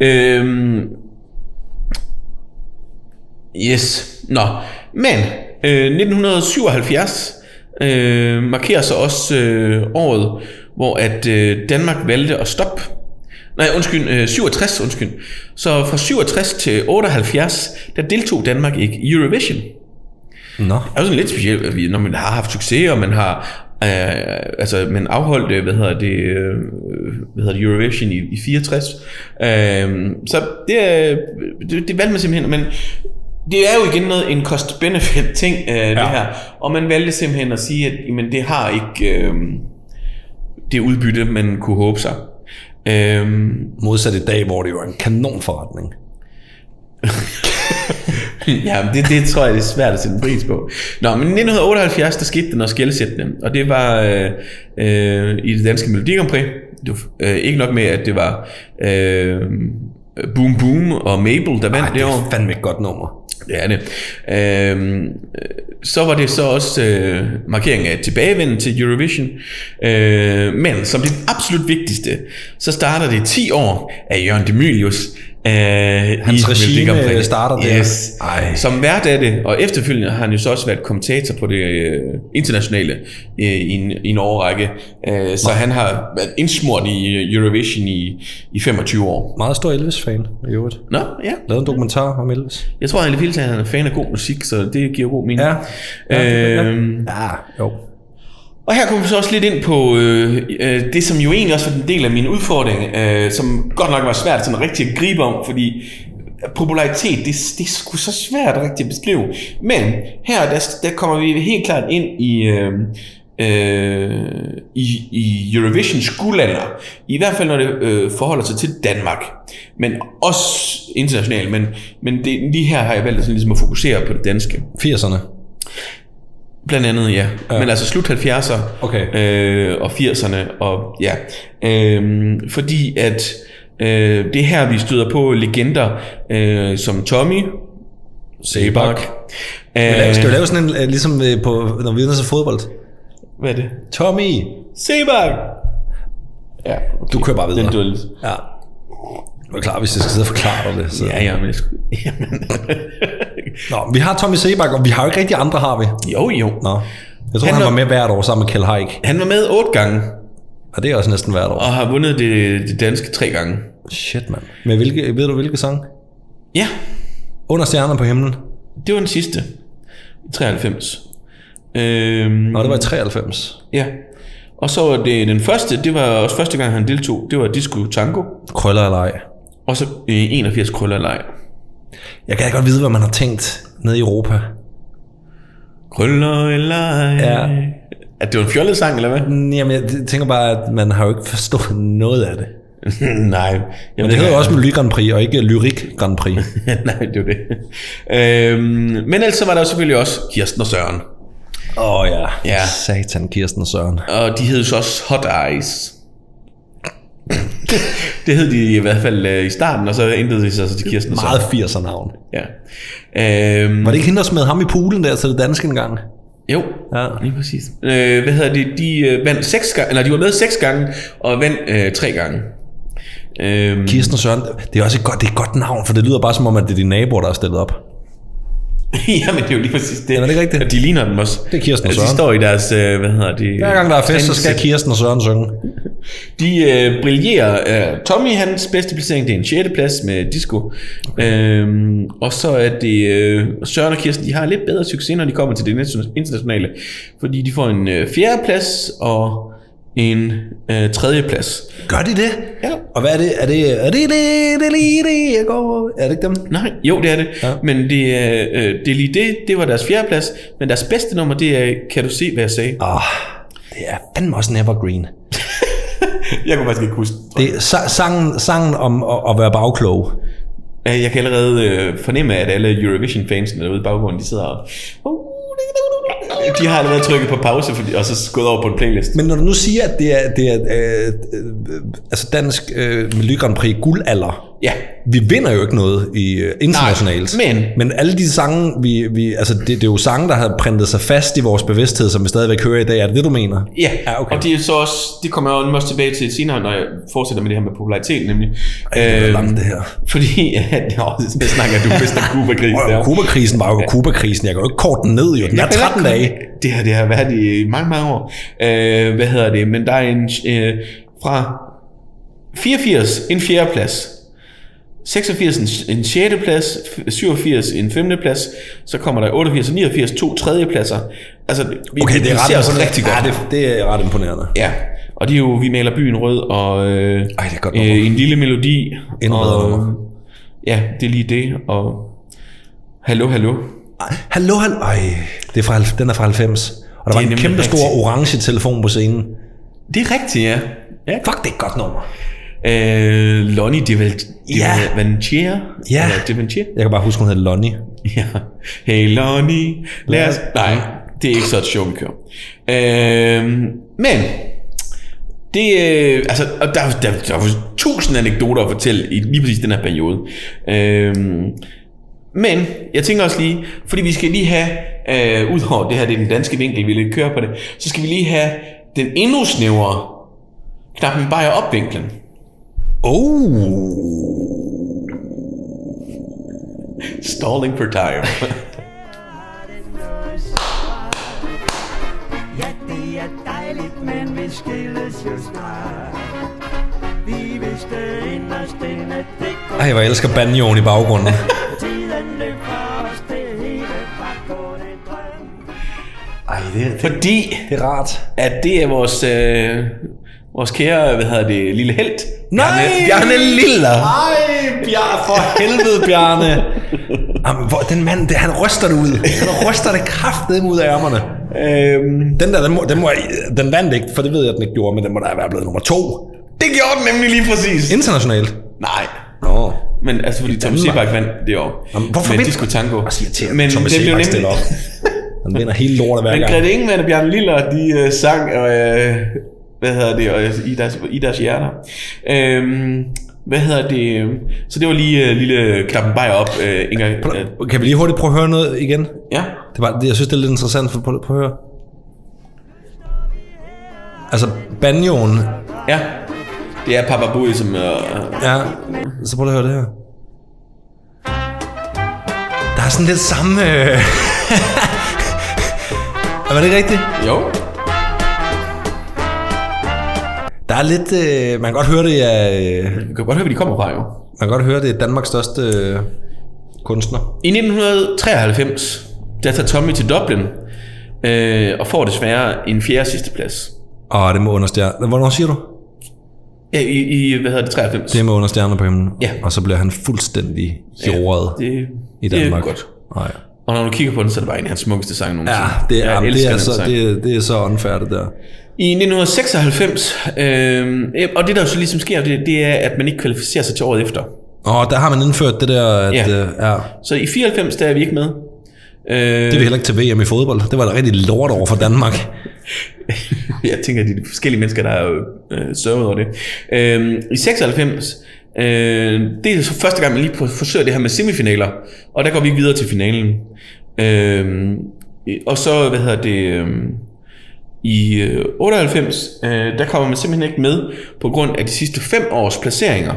Øh, yes. Nå, men øh, 1977 øh, markerer så også øh, året, hvor at øh, Danmark valgte at stoppe. Nej, undskyld, øh, 67, undskyld. Så fra 67 til 78, der deltog Danmark ikke i Eurovision. Nå. Det er jo sådan lidt specielt, når man har haft succes, og man har øh, altså, man afholdt, øh, hvad hedder det, øh, hvad hedder det Eurovision i, i 64. Øh, så det, er- det, det valgte man simpelthen, men det er jo igen noget, en cost-benefit ting, øh, ja. det her. Og man valgte simpelthen at sige, at jamen, det har ikke øh, det udbytte, man kunne håbe sig. Øh, Modsat i dag, hvor det jo er en kanonforretning. ja, men det, det tror jeg, det er svært at sætte en pris på. Nå, men i 1978, der skete der noget skældsættende, og det var øh, øh, i det danske Melodi Grand Prix. Det var, øh, ikke nok med, at det var øh, Boom Boom og Mabel, der vandt Ej, det det år. er fandme et godt nummer. Det er det. Øhm, så var det så også øh, markeringen af tilbagevenden til Eurovision. Øh, men som det absolut vigtigste, så starter det 10 år af Jørgen Demilius. Øh, Hans regime Prix. starter der. Yes. Ej. Som vært af det, og efterfølgende har han jo så også været kommentator på det øh, internationale øh, i, en, i en årrække. Øh, så han har været indsmurt i øh, Eurovision i, i 25 år. Meget stor Elvis-fan i øvrigt. Nå, ja. Lavet en dokumentar om Elvis. Jeg tror at han er fan af god musik, så det giver god mening. Ja. Ja, ja. Øhm, Ja, jo og her kommer vi så også lidt ind på øh, øh, det, som jo egentlig også var en del af min udfordring, øh, som godt nok var svært sådan rigtig at gribe om, fordi popularitet, det, det er sgu så svært rigtig at beskrive. Men her, der, der kommer vi helt klart ind i... Øh, øh, i, i Eurovisions guldalder. I hvert fald når det øh, forholder sig til Danmark. Men også internationalt. Men, men det, lige her har jeg valgt at, sådan, ligesom at fokusere på det danske. 80'erne. Blandt andet, ja. ja. Men altså slut 70'er Okay. øh, og 80'erne, og ja. Øhm, fordi at øh, det er her, vi støder på legender øh, som Tommy, Sebak. Øh, Skal vi lave sådan en, øh, ligesom øh, på, når vi er til fodbold? hvad er det? Tommy! Sebak! Ja, okay. Du kører bare videre. Den duel. Ja. Du er klar, hvis jeg skal sidde og forklare dig det. Så. Ja, ja, men jeg skulle... Jamen. Nå, vi har Tommy Sebak, og vi har jo ikke rigtig andre, har vi? jo, jo. Nå. Jeg tror, Han han, han var- var med hvert år sammen med Kjell Haik. Han var med otte gange, Og det er også næsten hvert år. og har vundet det, det danske tre gange. Shit, mand. Men hvilke, ved du hvilke sang? Ja, Under stjerner på himlen. det var den sidste. I 93. Øhm, Nå, det var i 93. Ja. Og så var det den første, det var også første gang, han deltog, det var Disco Tango. Krøller eller ej. Og så øh, 81 krøller leg. Jeg kan godt vide, hvad man har tænkt nede i Europa. Krøller leg. Ja. At det var en fjollet sang, eller hvad? Mm, Jamen, jeg tænker bare, at man har jo ikke forstået noget af det. Nej. Men det hedder jo også Melodi Grand Prix, og ikke Lyrik Grand Prix. Nej, det var det. Øhm, men ellers så var der selvfølgelig også Kirsten og Søren. Åh oh, ja. Ja. Satan, Kirsten og Søren. Og de hed så også Hot Eyes. det hed de i hvert fald øh, i starten, og så ændrede de sig så til Kirsten. Meget 80'er navn. Ja. Øhm, Var det ikke hende, der smed ham i poolen der til det danske engang? Jo, Ja. lige præcis. Øh, hvad hedder det? De øh, vandt seks gange, eller de var med seks gange, og vandt øh, tre gange. Øhm, Kirsten og Søren, det er også et godt, det er et godt navn, for det lyder bare som om, at det er dine naboer, der er stillet op. Jamen, det er jo lige præcis det. Er det ikke rigtigt? Og de ligner dem også. Det er Kirsten og Altså, Søren. De står i deres, øh, hvad hedder det? Hver gang der er fest, så skal. Kirsten og Søren synge. De øh, brillerer. Øh, Tommy, hans bedste placering, det er en 6. plads med disco. Øhm, og så er det øh, Søren og Kirsten, de har lidt bedre succes, når de kommer til det internationale. Fordi de får en øh, 4. plads og en øh, 3. plads. Gør de det? Ja. Og hvad er det? Er det, er det, det, det, lige det, jeg går? Er det ikke dem? Nej, jo det er det. Ja. Men det er, øh, det er lige det, det var deres fjerde plads. Men deres bedste nummer, det er, kan du se, hvad jeg sagde? Åh, oh, det er fandme også en evergreen. Jeg kunne faktisk ikke huske. Det sa- sangen, sangen om at, at være bagklog. Øh, Jeg kan allerede øh, fornemme, at alle Eurovision-fansene derude i baggrunden, de sidder og... De har allerede trykket på pause, fordi, og så gået over på en playlist. Men når du nu siger, at det er, det er øh, øh, altså dansk øh, Melodi Grand Prix guldalder, Ja, Vi vinder jo ikke noget i uh, internationalt. Nej, men- men alle de sange, vi, vi, altså det, det er jo sange, der har printet sig fast i vores bevidsthed, som vi stadigvæk hører i dag. Er det det, du mener? Ja, Ja, okay. og det er så også, det kommer jeg jo også tilbage til senere, når jeg fortsætter med det her med popularitet, nemlig. Ej, det er langt, det her. Fordi, ja, så snakker du bedst om Cuba-krisen der. Og Kuba-krisen var jo Kuba-krisen. Jeg kan jo ikke korte den ned, jo. Den er 13 dage. Det har, det har været i mange, mange år. Øh, hvad hedder det? Men der er en, øh, fra 84 en fjerde plads, 86 en, en sjette plads, 87 en femte plads, så kommer der 88 og 89 to tredje pladser. Altså, vi, Okay, vi det er ret imponerende. rigtig godt. Ja, det, det er ret imponerende. Ja, og det er jo, vi maler byen rød, og øh, Ej, det er godt øh, en lille melodi. Bedre og, nummer. Ja, det er lige det, og hallo, hallo. Ej, Hallo, hallo. Ej, det er fra, den er fra 90. Og der Det var en kæmpe stor rigtigt. orange telefon på scenen. Det er rigtigt, ja. ja. Fuck, det er et godt nummer. Øh, Lonnie Deval- Ja. Devanchier? Ja. Eller Devanchier? Jeg kan bare huske, hun hed Lonnie. Ja. Hey Lonnie, lad os... Nej, det er ikke så et show, vi kører. Øh, men, det, øh, altså, og der, der, der er jo tusind anekdoter at fortælle i lige præcis den her periode. Øh, men jeg tænker også lige, fordi vi skal lige have, øh, udover det her, det er den danske vinkel, vi vil køre på det, så skal vi lige have den endnu snævere knappen bare op vinklen. Oh. Stalling for time. Ja, det er dejligt, men vi skilles jo snart. Vi vidste inderst inde, det går Ej, hvor jeg elsker banjoen i baggrunden. os, det. Ej, det, Fordi det er rart. at det er vores, øh, vores kære, hvad hedder det, lille held. Nej! Bjarne, Bjarne Liller. Ej, Bjarne, for helvede, Bjarne. Jamen, hvor, den mand, det, han ryster det ud. Han ryster det kraftedeme ud af ærmerne. Øhm, Den der, den, må, den, må, den vandt ikke, for det ved jeg, at den ikke gjorde, men den må da være blevet nummer to. det gjorde den nemlig lige præcis. Internationalt. Nej. Nå. Men altså, fordi Thomas. Sebak vandt det år. Jamen, hvorfor Men vinder- Disco Tango. Siger til, Men Thomas det blev Sebak stiller nemlig... op. Han vinder hele lortet hver Men gang. Grete Ingemann og Bjarne Liller, de uh, sang, og, uh, hvad hedder det, og, i, deres, i deres hjerter. Øhm, hvad hedder det? Så det var lige uh, lille klappen bare op, uh, Inger. Uh, Kan vi lige hurtigt prøve at høre noget igen? ja. Det var, jeg synes, det er lidt interessant. For, prøv, prøv at høre. Altså, banjoen. Ja. Det er Papa Bui, som... Uh, Ja, så prøv at høre det her. Der er sådan lidt samme... Øh... var det ikke rigtigt? jo. Der er lidt... Øh... Man kan godt høre, det er... Øh... Du kan godt høre, hvor de kommer fra, jo. Man kan godt høre, det er Danmarks største øh... kunstner. I 1993, der tager Tommy til Dublin, øh, og får desværre en fjerde sidste plads. Og det må under stjerner. Hvornår siger du? Ja, i, i hvad hedder det, 93? Det er med under stjerner på himlen. Ja. Og så bliver han fuldstændig jordet det, i det er Danmark. godt. Nej. Og når du kigger på den, så er det bare en af hans smukkeste sange nogensinde. Ja, det er, Jeg det, er så, sang. det, er- det er så unfair, det der. I 1996, øh, og det der så ligesom sker, det, det er, at man ikke kvalificerer sig til året efter. Og der har man indført det der, at Ja. Øh, ja, Så i 94, der er vi ikke med. Øh, det er vi heller ikke til VM i fodbold. Det var da rigtig lort over for Danmark. jeg tænker, at er de forskellige mennesker, der har øh, sørget over det. Øh, I 96, øh, det er så første gang, man lige forsøger det her med semifinaler, og der går vi videre til finalen. Øh, og så, hvad hedder det, øh, i øh, 98, øh, der kommer man simpelthen ikke med på grund af de sidste fem års placeringer.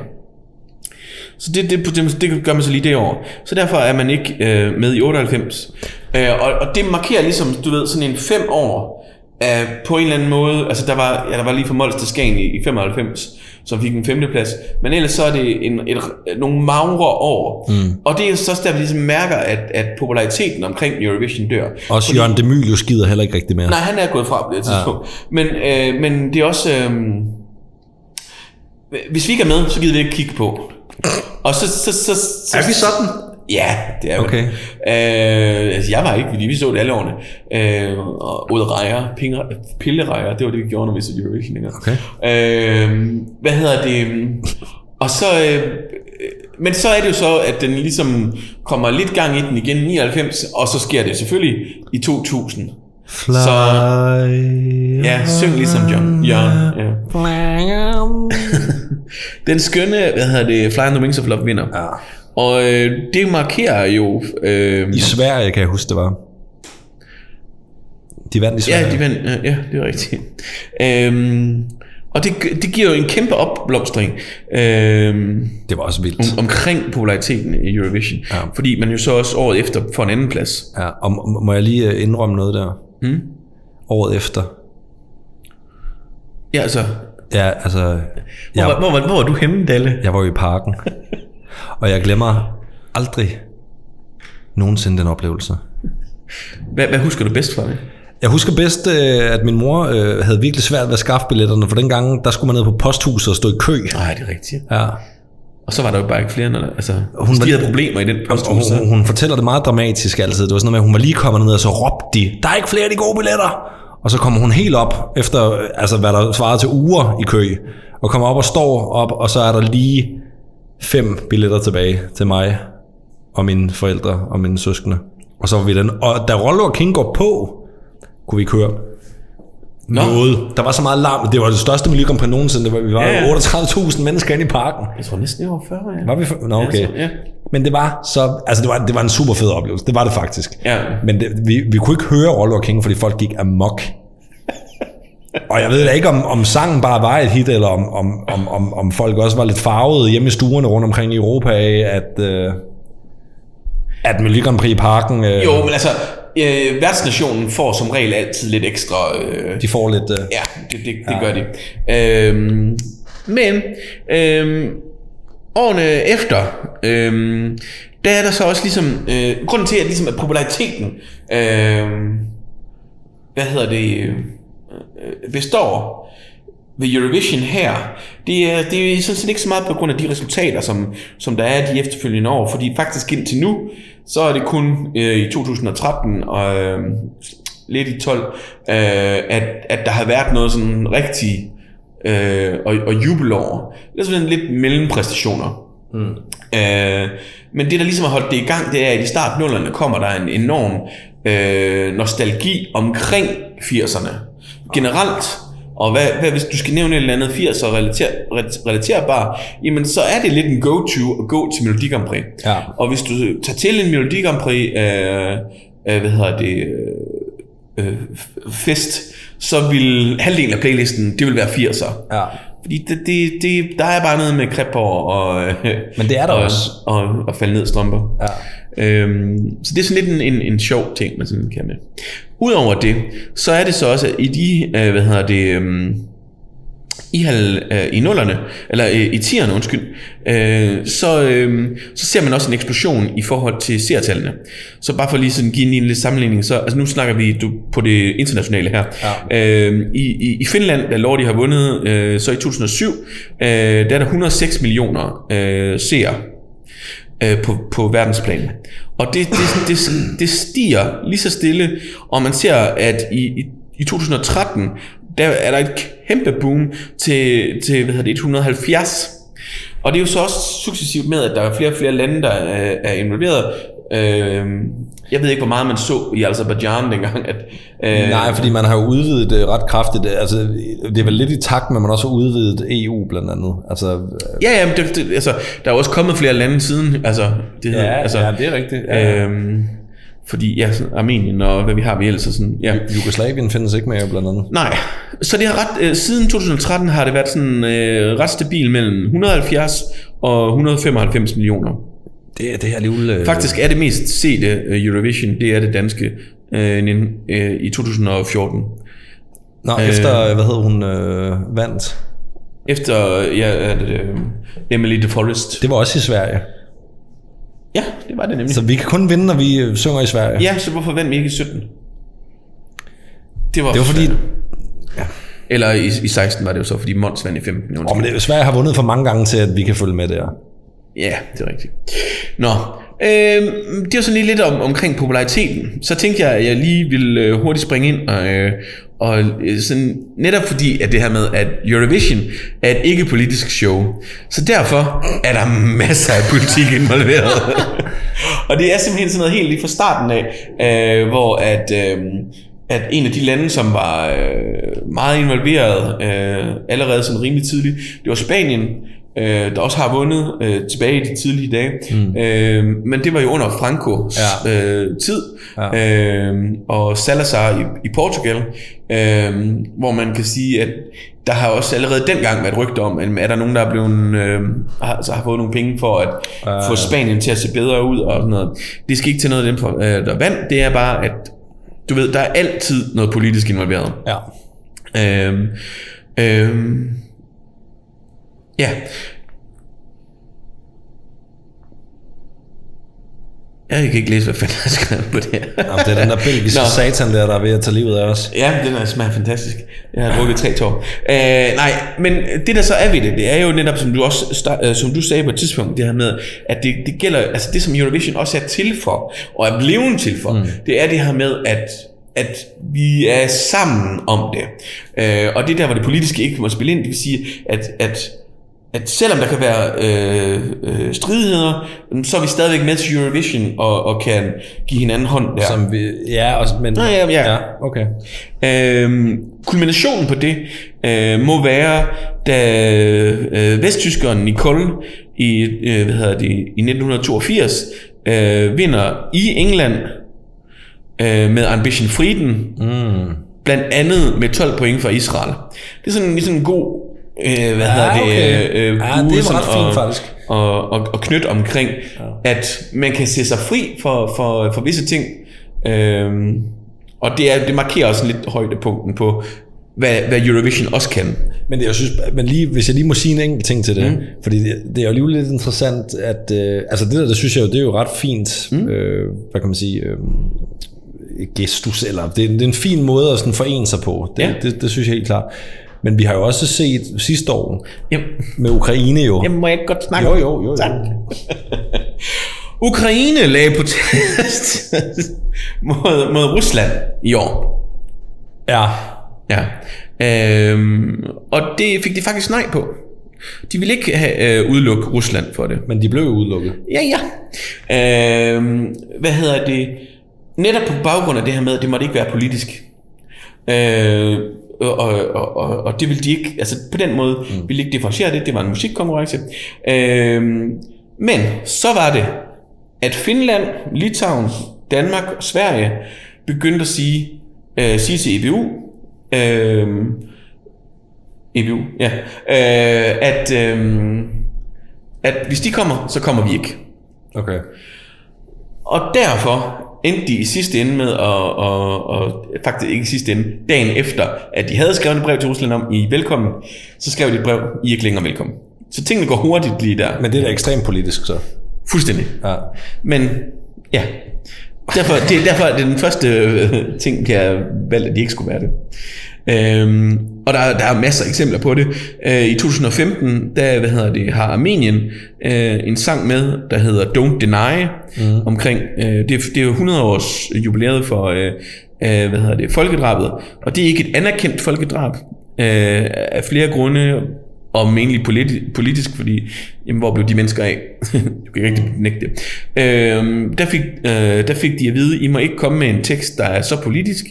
Så det, det, det, det gør man så lige det år. Så derfor er man ikke øh, med i 98. Øh, og, og det markerer ligesom, du ved, sådan en fem år øh, på en eller anden måde. Altså der var, ja, der var lige fra Mols til Skagen i, i 95, som fik en femteplads. Men ellers så er det en, et, nogle magre år. Mm. Og det er så også der, vi ligesom mærker, at, at populariteten omkring Eurovision dør. Også Fordi, Jørgen Demilius gider heller ikke rigtig mere. Nej, han er gået fra på det tidspunkt. Ja. Men, øh, men det er også... Øh, hvis vi ikke er med, så gider vi ikke kigge på. Og så... så, så, så Er vi sådan? Ja, det er. Okay. Øh, altså, jeg var ikke, fordi vi så det alle årene. Øh, og Rejer, Pillerejer, det var det, vi gjorde, når vi så Eurovision. Ikke? Okay. Øh, hvad hedder det? Og så... Øh, men så er det jo så, at den ligesom kommer lidt gang i den igen i 99, og så sker det selvfølgelig i 2000. Fly. Så, ja, syng ligesom John. Jørgen. Ja. Den skønne, hvad hedder det, Fly on the Wings of Love vinder. Ja. Og øh, det markerer jo... Øh, I Sverige kan jeg huske, det var. De vandt i Sverige. ja, de vandt, ja, ja, det er rigtigt. Øhm, og det, det giver jo en kæmpe opblomstring øhm, Det var også vildt. om, omkring populariteten i Eurovision. Ja. Fordi man jo så også året efter får en anden plads. Ja, og må- må jeg lige øh, indrømme noget der? Mm. Året efter. Ja, altså... Ja, altså... Hvor, Jeg, var, hvor, var, hvor var du henne, Dalle? jeg var jo i parken. og jeg glemmer aldrig nogensinde den oplevelse. Hvad, hvad husker du bedst fra det? Jeg husker bedst, øh, at min mor øh, havde virkelig svært ved at skaffe billetterne, for dengang, der skulle man ned på posthuset og stå i kø. Nej, det er rigtigt. Ja. Og så var der jo bare ikke flere, når altså, Hun var- de havde problemer i den posthus. hun, hun fortæller det meget dramatisk altid. Det var sådan noget med, at hun var lige kommet ned, og så råbte de, der er ikke flere af de gode billetter. Og så kommer hun helt op, efter altså, hvad der svarede til uger i kø, og kommer op og står op, og så er der lige fem billetter tilbage til mig og mine forældre og mine søskende. Og så var vi den. Og da Rollo og King går på, kunne vi køre Nå. noget. Der var så meget larm. Det var det største Prix nogensinde. Det var, vi var Ja, ja, ja. 38.000 mennesker inde i parken. Jeg tror næsten, jeg var 40, ja. Var vi for? Nå, okay. Ja, så- ja. Men det var så... Altså, det var, det var en super fed oplevelse. Det var det faktisk. Ja. Men det, vi, vi kunne ikke høre Rollo og King, fordi folk gik amok. Og jeg ved da ikke, om, om sangen bare var et hit, eller om, om, om, om, om folk også var lidt farvede hjemme i stuerne rundt omkring i Europa af, at, øh, at Melodi Grand Prix i parken, øh, Jo, men altså, øh, værtsnationen får som regel altid lidt ekstra... Øh, de får lidt... Øh, Ja, det, det, det ja. gør de. Øhm, men øhm, årene efter, øhm, der er der så også ligesom, øh, grunden til at, ligesom, at populariteten, øh, hvad hedder det, øh, øh, består ved Eurovision her, det er, det er sådan set ikke så meget på grund af de resultater, som, som der er de efterfølgende år, fordi faktisk indtil nu, så er det kun øh, i 2013 og øh, lidt i 12, øh, at, at der har været noget sådan rigtig øh, og, og jubelår. Det er sådan lidt mellempræstationer. Mm. Øh, men det, der ligesom har holdt det i gang, det er, at i start nullerne kommer der en enorm øh, nostalgi omkring 80'erne. Generelt. Og hvad, hvad, hvis du skal nævne et eller andet 80'er relater, relaterbar, jamen så er det lidt en go-to at gå til Melodi Grand Prix. Ja. Og hvis du tager til en Melodi Grand Prix, øh, øh, hvad hedder det, øh, øh, fest, så vil halvdelen af playlisten, det vil være 80'er. ja. Fordi det, det, det, der er bare noget med krephår og, Men det er der og, også. Og, og falde ned strømper. Ja. Øhm, så det er sådan lidt en, en, en sjov ting, man sådan kan med. Udover det, så er det så også, at i de, øh, hvad hedder det, øhm, i, hal, øh, i nullerne, eller øh, i tierne, undskyld, øh, så, øh, så ser man også en eksplosion i forhold til seertallene. Så bare for lige sådan give en lille sammenligning, så altså nu snakker vi du, på det internationale her. Ja. Øh, i, i, I Finland, da Lordi har vundet, øh, så i 2007, øh, der er der 106 millioner øh, seere øh, på, på verdensplan. Og det, det, det, det stiger lige så stille, og man ser, at i, i, i 2013, der er der et kæmpe boom til, til hvad hedder det, 170. Og det er jo så også successivt med, at der er flere og flere lande, der er, er involveret. Øh, jeg ved ikke, hvor meget man så i Azerbaijan dengang. At, øh, Nej, fordi man har jo udvidet det ret kraftigt. Altså, det er vel lidt i takt at man også har udvidet EU blandt andet. Altså, Ja, ja, men det, det, altså, der er også kommet flere lande siden. Altså, det, hedder- altså, det er rigtigt. Ja. Øhm, fordi, ja, Armenien og hvad vi har vi ellers. og Sådan, ja. Jugoslavien findes ikke mere blandt andet. Nej, så det har ret, øh, siden 2013 har det været sådan øh, ret stabil mellem 170 og 195 millioner. Det, det er alligevel... Øh, Faktisk er det mest sete øh, Eurovision, det er det danske øh, øh, i 2014. Nå, efter, hvad hedder hun, øh, vandt. Efter, ja, det, øh, Emily de Forest. Det var også i Sverige. Ja, det var det nemlig. Så vi kan kun vinde, når vi øh, synger i Sverige. Ja, så hvorfor vandt vi ikke i 17? Det var, Det var fordi, Eller i, i 16 var det jo så, fordi Mons vandt i 15. oh, men det, Sverige har vundet for mange gange til, at vi kan følge med der. Ja, det er rigtigt. Nå, øh, det var sådan lige lidt om, omkring populariteten. Så tænkte jeg, at jeg lige ville øh, hurtigt springe ind og, øh, og øh, sådan, netop fordi at det her med, at Eurovision er et ikke-politisk show, så derfor er der masser af politik involveret. og det er simpelthen sådan noget helt lige fra starten af, øh, hvor at, øh, at en af de lande, som var øh, meget involveret øh, allerede sådan rimelig tidligt, det var Spanien, øh, der også har vundet øh, tilbage i de tidlige dage. Mm. Øh, men det var jo under Francos Ja. øh, tid, Ja. øh, og Salazar i, i Portugal, øh, hvor man kan sige, at der har også allerede dengang været rygter om, at er der nogen, der er blevet, øh, har, altså har fået nogle penge for at Ja. få Spanien til at se bedre ud og sådan noget. Det skal ikke til noget af dem, for, øh, der vandt. Det er bare, at du ved, der er altid noget politisk involveret. Ja. Øhm, øhm, ja. Jeg kan ikke læse, hvad fanden jeg har skrevet på det her. Jamen, det er den der belgiske Nå. satan der, der er ved at tage livet af os. Ja, den er smager fantastisk. Jeg har drukket tre tår. Øh, nej, men det der så er ved det, det er jo netop, som du også øh, som du sagde på et tidspunkt, det her med, at det, det gælder, altså det som Eurovision også er til for, og er blevet til for, mm. det er det her med, at at vi er sammen om det. Øh, og det er der, hvor det politiske ikke må spille ind. Det vil sige, at, at at selvom der kan være øh, øh, stridigheder, så er vi stadigvæk med til Eurovision og, og kan give hinanden hånd der. Som vi, ja, og, men... Nå, ja, ja. ja okay. Øhm, kulminationen på det øh, må være, da øh, vesttyskeren Nicole i, øh, hvad hedder det, i 1982 øh, vinder i England øh, med Ambition Frieden, Mm. blandt andet med 12 point fra Israel. Det er sådan, ligesom en god øh, hvad Ja, hedder det, okay. øh, Ja, bue det er ret fint, og, faktisk. Og, og, og knyt omkring, ja. at man kan se sig fri for, for, for visse ting. Øhm, og det, er, det markerer også lidt højdepunkten på, hvad, hvad Eurovision også kan. Men det, jeg synes, men lige, hvis jeg lige må sige en enkelt ting til det, mm. fordi det, det er jo alligevel lidt interessant, at øh, altså det der, det synes jeg jo, det er jo ret fint, mm. øh, hvad kan man sige, øh, gestus, eller det, er- det er en fin måde at sådan forene sig på, det, Ja. ja. det, det synes jeg helt klart. Men vi har jo også set sidste år Jamen, med Ukraine jo. jamen må jeg ikke godt snakke? jo, jo, jo, jo. Tak. Ukraine lagde på test mod, mod Rusland i år. Ja, Ja. Øhm, og det fik de faktisk nej på. De ville ikke have, øh, udelukke Rusland for det. men de blev jo udelukket. Ja, ja. Øhm, hvad hedder det? Netop på baggrund af det her med, at det måtte ikke være politisk. Øh, og, og, og, og det ville de ikke, altså på den måde mm. ville de ikke differentiere det, det var en musikkonkurrence. Øhm, men så var det, at Finland, Litauen, Danmark og Sverige begyndte at sige, øh, sige til EBU, øh, EBU, ja, øh, at, øh, at hvis de kommer, så kommer vi ikke. Okay. Og derfor endte de i sidste ende med, at, og, og faktisk ikke i sidste ende, dagen efter, at de havde skrevet et brev til Rusland om, I er velkommen, så skrev de et brev, I er ikke længere velkommen. Så tingene går hurtigt lige der. Men det er da ekstremt politisk så. Fuldstændig. Ja. Men ja, derfor, det, derfor er det den første øh, ting, jeg valgte, at de ikke skulle være det. Øhm, og der, der er masser af eksempler på det. Øh, I 2015, der hvad hedder det, har Armenien øh, en sang med, der hedder Don't Deny, mm. omkring, øh, det, er- det er jo 100 års jubilæet for, øh, øh, hvad hedder det, folkedrabet, og det er ikke et anerkendt folkedrab, øh, af flere grunde, og mainly politi- politisk, fordi, jamen, hvor blev de mennesker af? du kan ikke rigtig nægte det. Øhm, der, fik, øh, der fik de at vide, I må ikke komme med en tekst, der er så politisk,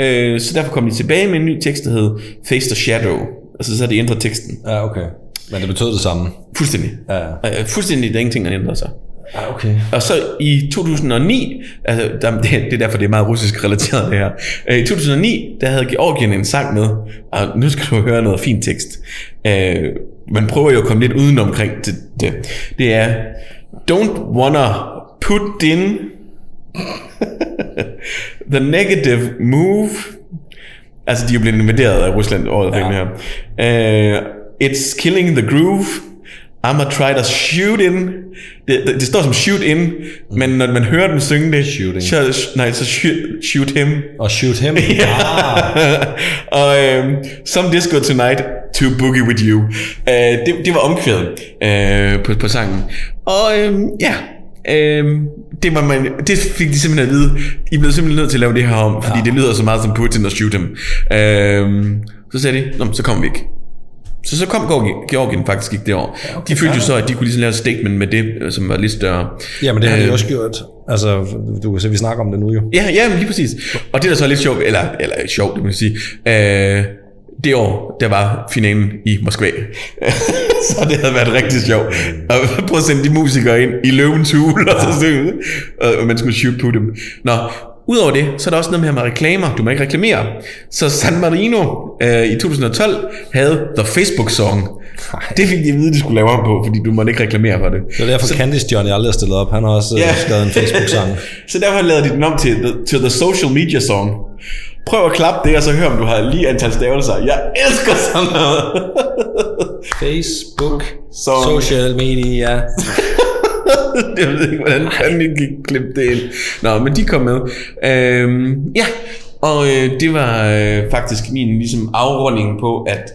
øh, så derfor kom de tilbage med en ny tekst, der hed Face the Shadow. Altså så har de ændret teksten. Ja, okay. Men det betød det samme. Fuldstændig. Ja. Øh, fuldstændig, der er ingenting, der ændrer sig. Ja, okay. Og så i 2009, altså der, det, det er derfor, det er meget russisk relateret det her. Øh, I 2009, der havde Georgien en sang med, og nu skal du høre noget fint tekst. Øh, man prøver jo at komme lidt uden omkring det. Det, det er, don't wanna put in the negative move. Altså, de er jo blevet invaderet af Rusland året ja. her. Uh, it's killing the groove. I'ma try to shoot in. Det, det, det står som shoot in, mm. men når man hører dem synge det, Shooting. så, nej, så shoot, shoot him. Og shoot him. Ah, og um, Some Disco Tonight to Boogie With You. Uh, det, det var omkvædet uh, på, på sangen. Og um, ja, um, det, var man, det fik de simpelthen at vide. I blev simpelthen nødt til at lave det her om, fordi ja. det lyder så meget som Putin og shoot him. Um, så sagde de, Nå, men så kommer vi ikke. Så så kom Georgien- Georgien faktisk ikke det år. Ja, okay, de følte jo så, at de kunne ligesom lave et statement med det, øh, som var lidt større. Jamen det har de Øh, også gjort. Altså, du kan se, vi snakker om det nu jo. Ja, ja, men lige præcis. Og det der så er lidt sjovt, eller, eller sjovt, det må jeg sige, øh, det år, der var finalen i Moskva. så det havde været rigtig sjovt. Og prøve at sende de musikere ind i løvens hule, og så synge, og man skulle shoot på dem. Nå, Udover det, så er der også noget med, med reklamer. Du må ikke reklamere. Så San Marino øh, i 2012 havde The Facebook Song. Det fik de at vide, de skulle lave om på, fordi du må ikke reklamere for det. Det er derfor, så, Candice Johnny aldrig har stillet op. Han har også Ja. ja. skrevet en Facebook-sang. så derfor lavede de den om til the, to the Social Media Song. Prøv at klappe det, og så hør, om du har lige antal stavelser. Jeg elsker sådan noget. Facebook, Song. social media. jeg ved ikke, hvordan fanden de gik klippe det ind. Nå, men de kom med. Øhm, ja, og øh, det var øh, faktisk min ligesom, afrunding på, at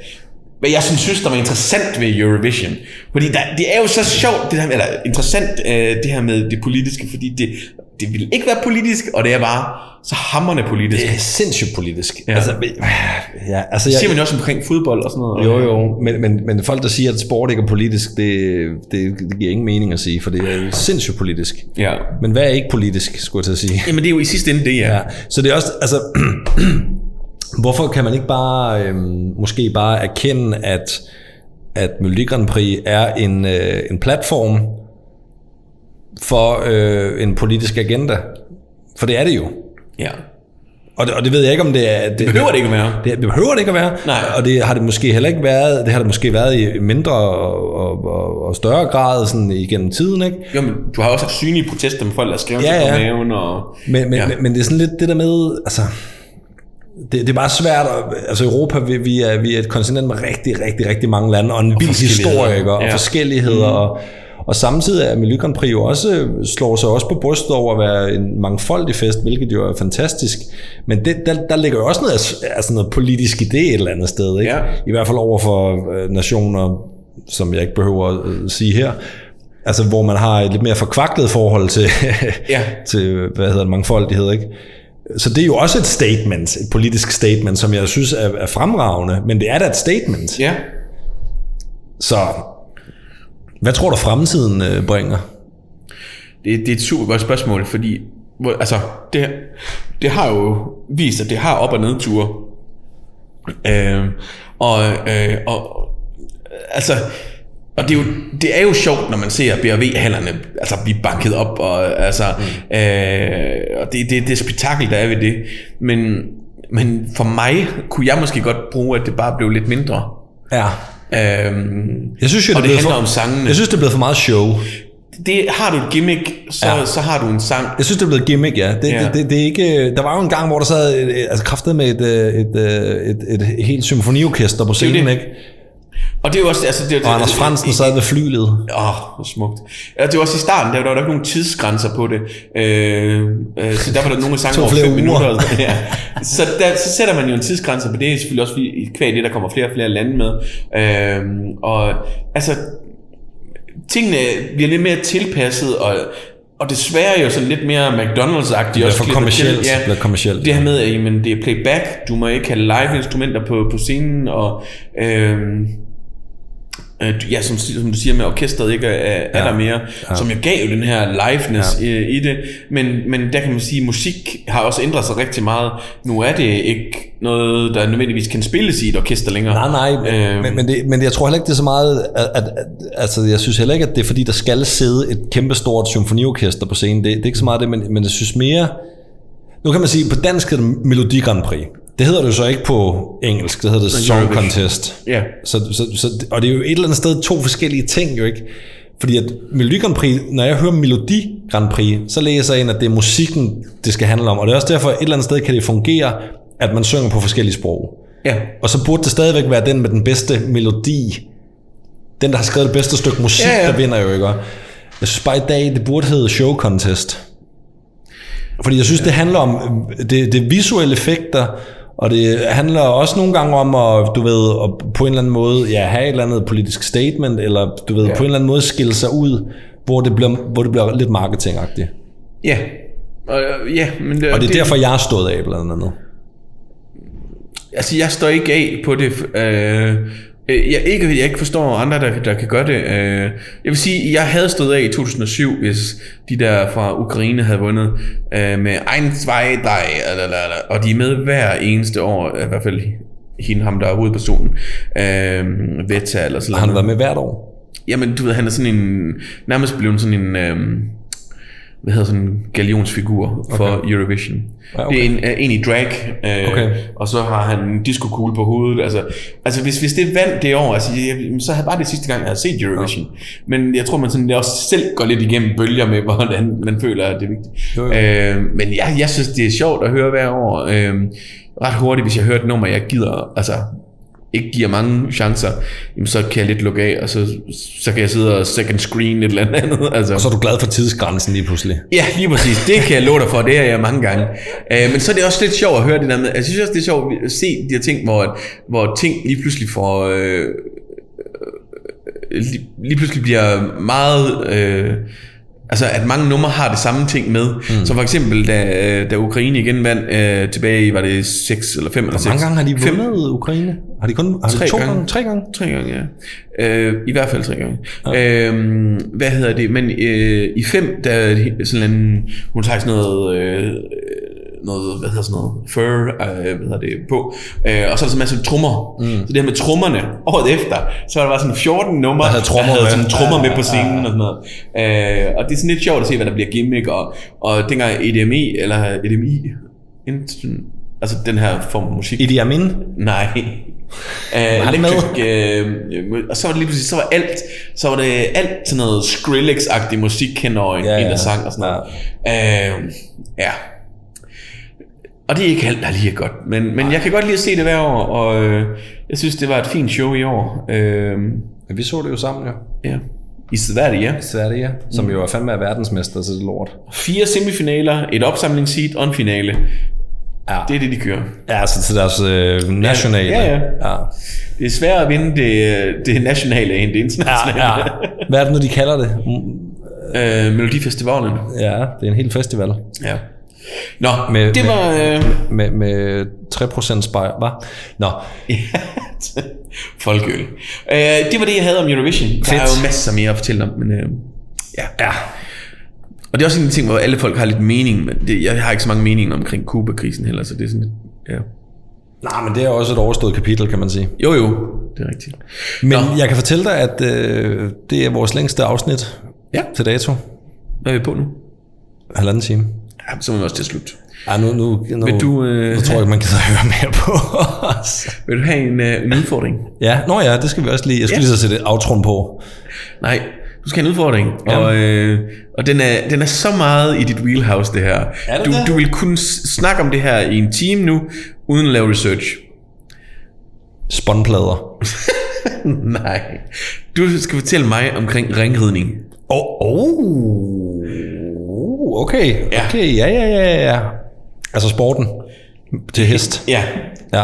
hvad jeg synes, der var interessant ved Eurovision. Fordi der, det er jo så sjovt, det her, eller interessant, øh, det her med det politiske, fordi det, det vil ikke være politisk, og det er bare så hammerne politisk. Det er sindssygt politisk. Ja. Altså, ja, altså jeg, siger man jo også omkring fodbold og sådan noget. Jo, jo, men, men, men folk, der siger, at sport ikke er politisk, det, det, det giver ingen mening at sige, for det er sindssygt politisk. Ja. Men hvad er ikke politisk, skulle jeg til at sige? Jamen det er jo i sidste ende det, ja. Ja, så det er også, altså, hvorfor kan man ikke bare, øhm, måske bare erkende, at, at Melodi Grand Prix er en, øh, en platform for øh, en politisk agenda? For det er det jo. ja. Og det, og det ved jeg ikke, om det er... Det, Det behøver det ikke at være. det, det behøver det ikke at være. Nej. Og det har det måske heller ikke været. Det har det måske været i mindre og, og, og, og større grad sådan igennem tiden, ikke? Jo, men du har også haft synlige protester med folk, der har skrevet Ja, ja, på maven. Og, Men, men, ja. men, men det er sådan lidt det der med, altså, det, det er bare svært, at, altså Europa, vi, vi, er, vi er et kontinent med rigtig, rigtig, rigtig mange lande, og en vild historie, ikke? og Ja. forskelligheder, mm. og, og samtidig er Melodi Grand Prix jo også, slår sig også på brystet over at være en mangfoldig fest, hvilket jo er fantastisk. Men det, der, der ligger jo også noget, altså noget politisk idé et eller andet sted, ikke? Ja. i hvert fald over for øh, nationer, som jeg ikke behøver at øh, sige her, altså hvor man har et lidt mere forkvaklet forhold til, Ja. til hvad hedder det, mangfoldighed, ikke? Så det er jo også et statement, et politisk statement, som jeg synes er, er fremragende, men det er da et statement. ja. Så hvad tror du fremtiden øh, bringer? Det, det er et super godt spørgsmål, fordi hvor, altså, det, det har jo vist, at det har op- og nedture. Øh, og, øh, og altså, og det er, jo, det er jo sjovt, når man ser BRV-hallerne altså, blive banket op, og, altså, mm. øh, og det, det, det spektakel, der er ved det. Men, men for mig kunne jeg måske godt bruge, at det bare blev lidt mindre. Ja. Øhm, Jeg synes jo, og det, det er handler for, om sangene. Jeg synes, det er blevet for meget show. det, har du et gimmick, så, ja. Så har du en sang. Jeg synes, det er blevet gimmick, ja. Det, Ja. Det, det, det, er ikke, der var jo en gang, hvor der sad altså kraftet med et, øh, et, et, et, et helt symfoniorkester på scenen, det. ikke? Og det er jo også... Altså, det, det, Og Anders Fransen sad ved flylet. Åh, oh, hvor smukt. Ja, det var også i starten, der, var der ikke nogen tidsgrænser på det. Øh, øh, så der var der nogle sange over fem minutter. ja. så, der, så sætter man jo en tidsgrænse på det. Det er selvfølgelig også kvæg det, der kommer flere og flere lande med. Øh, og altså, tingene bliver lidt mere tilpasset, og, og desværre jo sådan lidt mere McDonald's-agtigt. også for til. bliver kommercielt. Det her med, at jamen, det er playback, du må ikke have live-instrumenter på, på scenen, og øhm, øh, ja, som, som du siger med orkestret ikke er, er Ja. der mere, ja. som jo gav jo den her liveness ja. i, i det, men, men der kan man sige, at musik har også ændret sig rigtig meget. Nu er det ikke noget, der nødvendigvis kan spilles i et orkester længere. Nej, nej, Øhm. men, men, det, men jeg tror heller ikke, det er så meget, at, at, at, altså jeg synes heller ikke, at det er fordi, der skal sidde et kæmpestort symfoniorkester på scenen. Det, det er ikke så meget det, men, men jeg synes mere, nu kan man sige, på dansk hedder det Melodi Grand Prix. Det hedder det jo så ikke på engelsk, det hedder det Song Eurovision. Contest. Ja. Så, så, så, og det er jo et eller andet sted to forskellige ting jo ikke. Fordi at Melodi Grand Prix, når jeg hører Melodi Grand Prix, så læser jeg ind, at det er musikken, det skal handle om. Og det er også derfor, at et eller andet sted kan det fungere, at man synger på forskellige sprog. Ja. Og så burde det stadigvæk være den med den bedste melodi. Den, der har skrevet det bedste stykke musik, Ja, ja, der vinder jo, ikke? Jeg synes bare i dag, det burde hedde show contest. Fordi jeg synes, ja. det handler om øh, det, det visuelle effekter, og det handler også nogle gange om at, du ved, at på en eller anden måde ja, have et eller andet politisk statement, eller du ved, Ja. på en eller anden måde skille sig ud, hvor det bliver, hvor det bliver lidt marketingagtigt. Ja. Og, øh, ja, men det, Og det er derfor, jeg er stået af blandt andet. Altså, jeg står ikke af på det. Øh, øh, jeg, ikke, jeg ikke forstår andre, der, der kan gøre det. Øh, jeg vil sige, jeg havde stået af i 2007, hvis de der fra Ukraine havde vundet øh, med Ein, zwei, drei, og de er med hver eneste år, i hvert fald hende, ham der er hovedpersonen, øh, Veta eller sådan Har han noget. været med hvert år? Jamen, du ved, han er sådan en, nærmest blevet sådan en, øh, hvad hedder sådan en galionsfigur for Okay. Eurovision. Ja, okay. Det er en, er en i drag, øh, Okay. og så har han en disco på hovedet. Altså, altså hvis, hvis det vandt det år, altså, jeg, så havde bare det sidste gang, jeg havde set Eurovision. Men jeg tror, man sådan, også selv går lidt igennem bølger med, hvordan man føler, at det er vigtigt. Jo, jo. Øh, men jeg, jeg synes, det er sjovt at høre hver år. Øh, ret hurtigt, hvis jeg hører et nummer, jeg gider, altså ikke giver mange chancer, jamen så kan jeg lidt lukke af, og så, så kan jeg sidde og second screen et eller andet. Altså. Og så er du glad for tidsgrænsen lige pludselig. Ja, lige præcis. Det kan jeg love dig for. Det er jeg mange gange. Øh, men så er det også lidt sjovt at høre det der med. Jeg synes også, det er sjovt at se de her ting, hvor, hvor ting lige pludselig får... Øh, øh, lige, lige pludselig bliver meget... Øh, Altså at mange numre har det samme ting med. Mm. Som for eksempel da, øh, da Ukraine igen vandt øh, tilbage i, var det 6 eller 5 eller 6? Hvor mange gange har de vundet Ukraine? Har de kun har de Tre to gange. gange? Tre gange? Tre gange, ja. Øh, I hvert fald tre gange. Ja. Øh, hvad hedder det? Men øh, i fem, der er det sådan en, hun tager sådan noget, øh, noget, hvad hedder sådan noget, fur, øh, hvad hedder det, på. Øh, og så er der så en masse trommer. Mm. Så det her med trommerne, året efter, så var der bare sådan 14 numre, Der havde trommer der havde med. sådan trommer Ja, med på ja, scenen og sådan noget. Øh, og det er sådan lidt sjovt at se, hvad der bliver gimmick, og, og dengang EDMI, eller EDMI, altså den her form for musik, Idi Amin? Nej. Uh, han electric, uh, og så var det lige pludselig, så var alt, så var det alt sådan noget Skrillex-agtig musik hen over en, Ja, ja, en ja. der sang og sådan noget. Uh, ja. Og det er ikke alt, der lige er godt. Men, men jeg kan godt lide at se det hver år, og øh, jeg synes, det var et fint show i år. Øh, Ja, vi så det jo sammen, jo. ja. I Sverige, ja. Sverige, som jo er fandme er verdensmester til det lort. Fire semifinaler, et opsamlingsseat og en finale. Ja. Det er det, de kører. Ja, altså til deres øh, nationale. Ja, ja. ja. Det er sværere at vinde det, det nationale end det internationale. Ja, ja. Hvad er det nu, de kalder det? Mm, Øh, Melodifestivalen. Ja, det er en hel festival. Ja. Nå, Med- med, det med- var... Øh, Med, med 3% spejl, hva? Nå, Folkeøl. Øh, det var det, jeg havde om Eurovision. Der Fedt. er jo masser mere at fortælle om, men... Øh, ja. ja. Og det er også en ting, hvor alle folk har lidt mening, men det, jeg har ikke så mange meninger omkring Kuba-krisen heller, så det er sådan lidt... Ja. Nej, men det er også et overstået kapitel, kan man sige. Jo, jo, det er rigtigt. Men Nå. jeg kan fortælle dig, at øh, det er vores længste afsnit Ja. til dato. Hvad er vi på nu? Halvanden time. Ja, så må vi også til slut. Ja, nu, nu, nu, Vil du, øh, nu tror jeg ikke, man gider høre mere på os. Vil du have en, øh, en udfordring? Ja, nå ja, det skal vi også lige. Jeg skal Ja. lige så sætte outroen på. Nej, du skal have en udfordring. Ja. Og, øh, og den, er, den er så meget i dit wheelhouse, det her. Er det du, det? du vil kunne s- snakke om det her i en time nu, uden at lave research. Spåndplader. Nej. Du skal fortælle mig omkring ringridning. Oh, oh, okay, Ja. okay, ja, ja, ja, ja. Altså sporten til hest. Ja, Ja.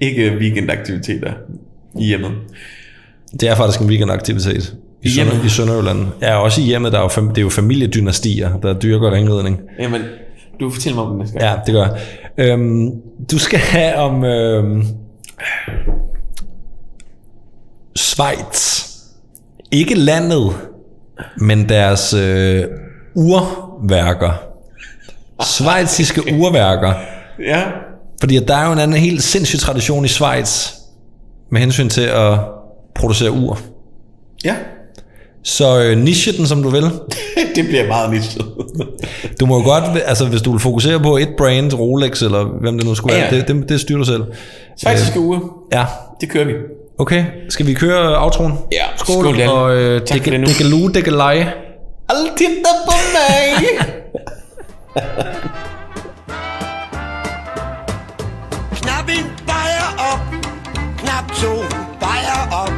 ikke weekendaktiviteter i hjemmet. Det er faktisk en weekendaktivitet. I, I Sønder, hjemmet? I Sønderjylland. Ja, også i hjemmet, der er jo, fam, det er jo familiedynastier, der dyrker ringridning. Jamen, du fortæller mig om det næste gang. Ja, det gør jeg. Øhm, du skal have om øhm, Schweiz. Ikke landet, men deres øh, urværker. Schweiziske urværker. Ja. Fordi der er jo en anden helt sindssyg tradition i Schweiz med hensyn til at producere ur. Ja. Så øh, niche den, som du vil. det bliver meget nichet. Du må jo godt, altså hvis du vil fokusere på et brand, Rolex eller hvem det nu skulle være, Ja, ja. det, det, det styrer du selv. Svejsiske uger, Ja, det kører vi. Okay. Skal vi køre outroen? Ja, Skål, skål, Dan. og øh, Tak for det nu. Dikkelue, dikkelej. Altid der på mig. Knap en bajer op, knap to bajer op,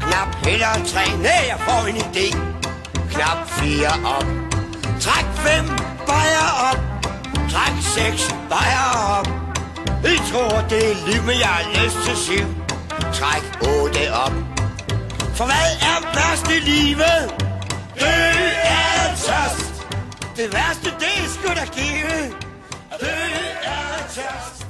knap heller tre, nej, jeg får en idé. Knap fire op, træk fem bajer op, træk seks bajer op. I tror, det er liv, men jeg har lyst til syv. Træk otte op. For hvad er værst i livet? Det er tørst. Det værste, det er sgu da give. Det er tørst.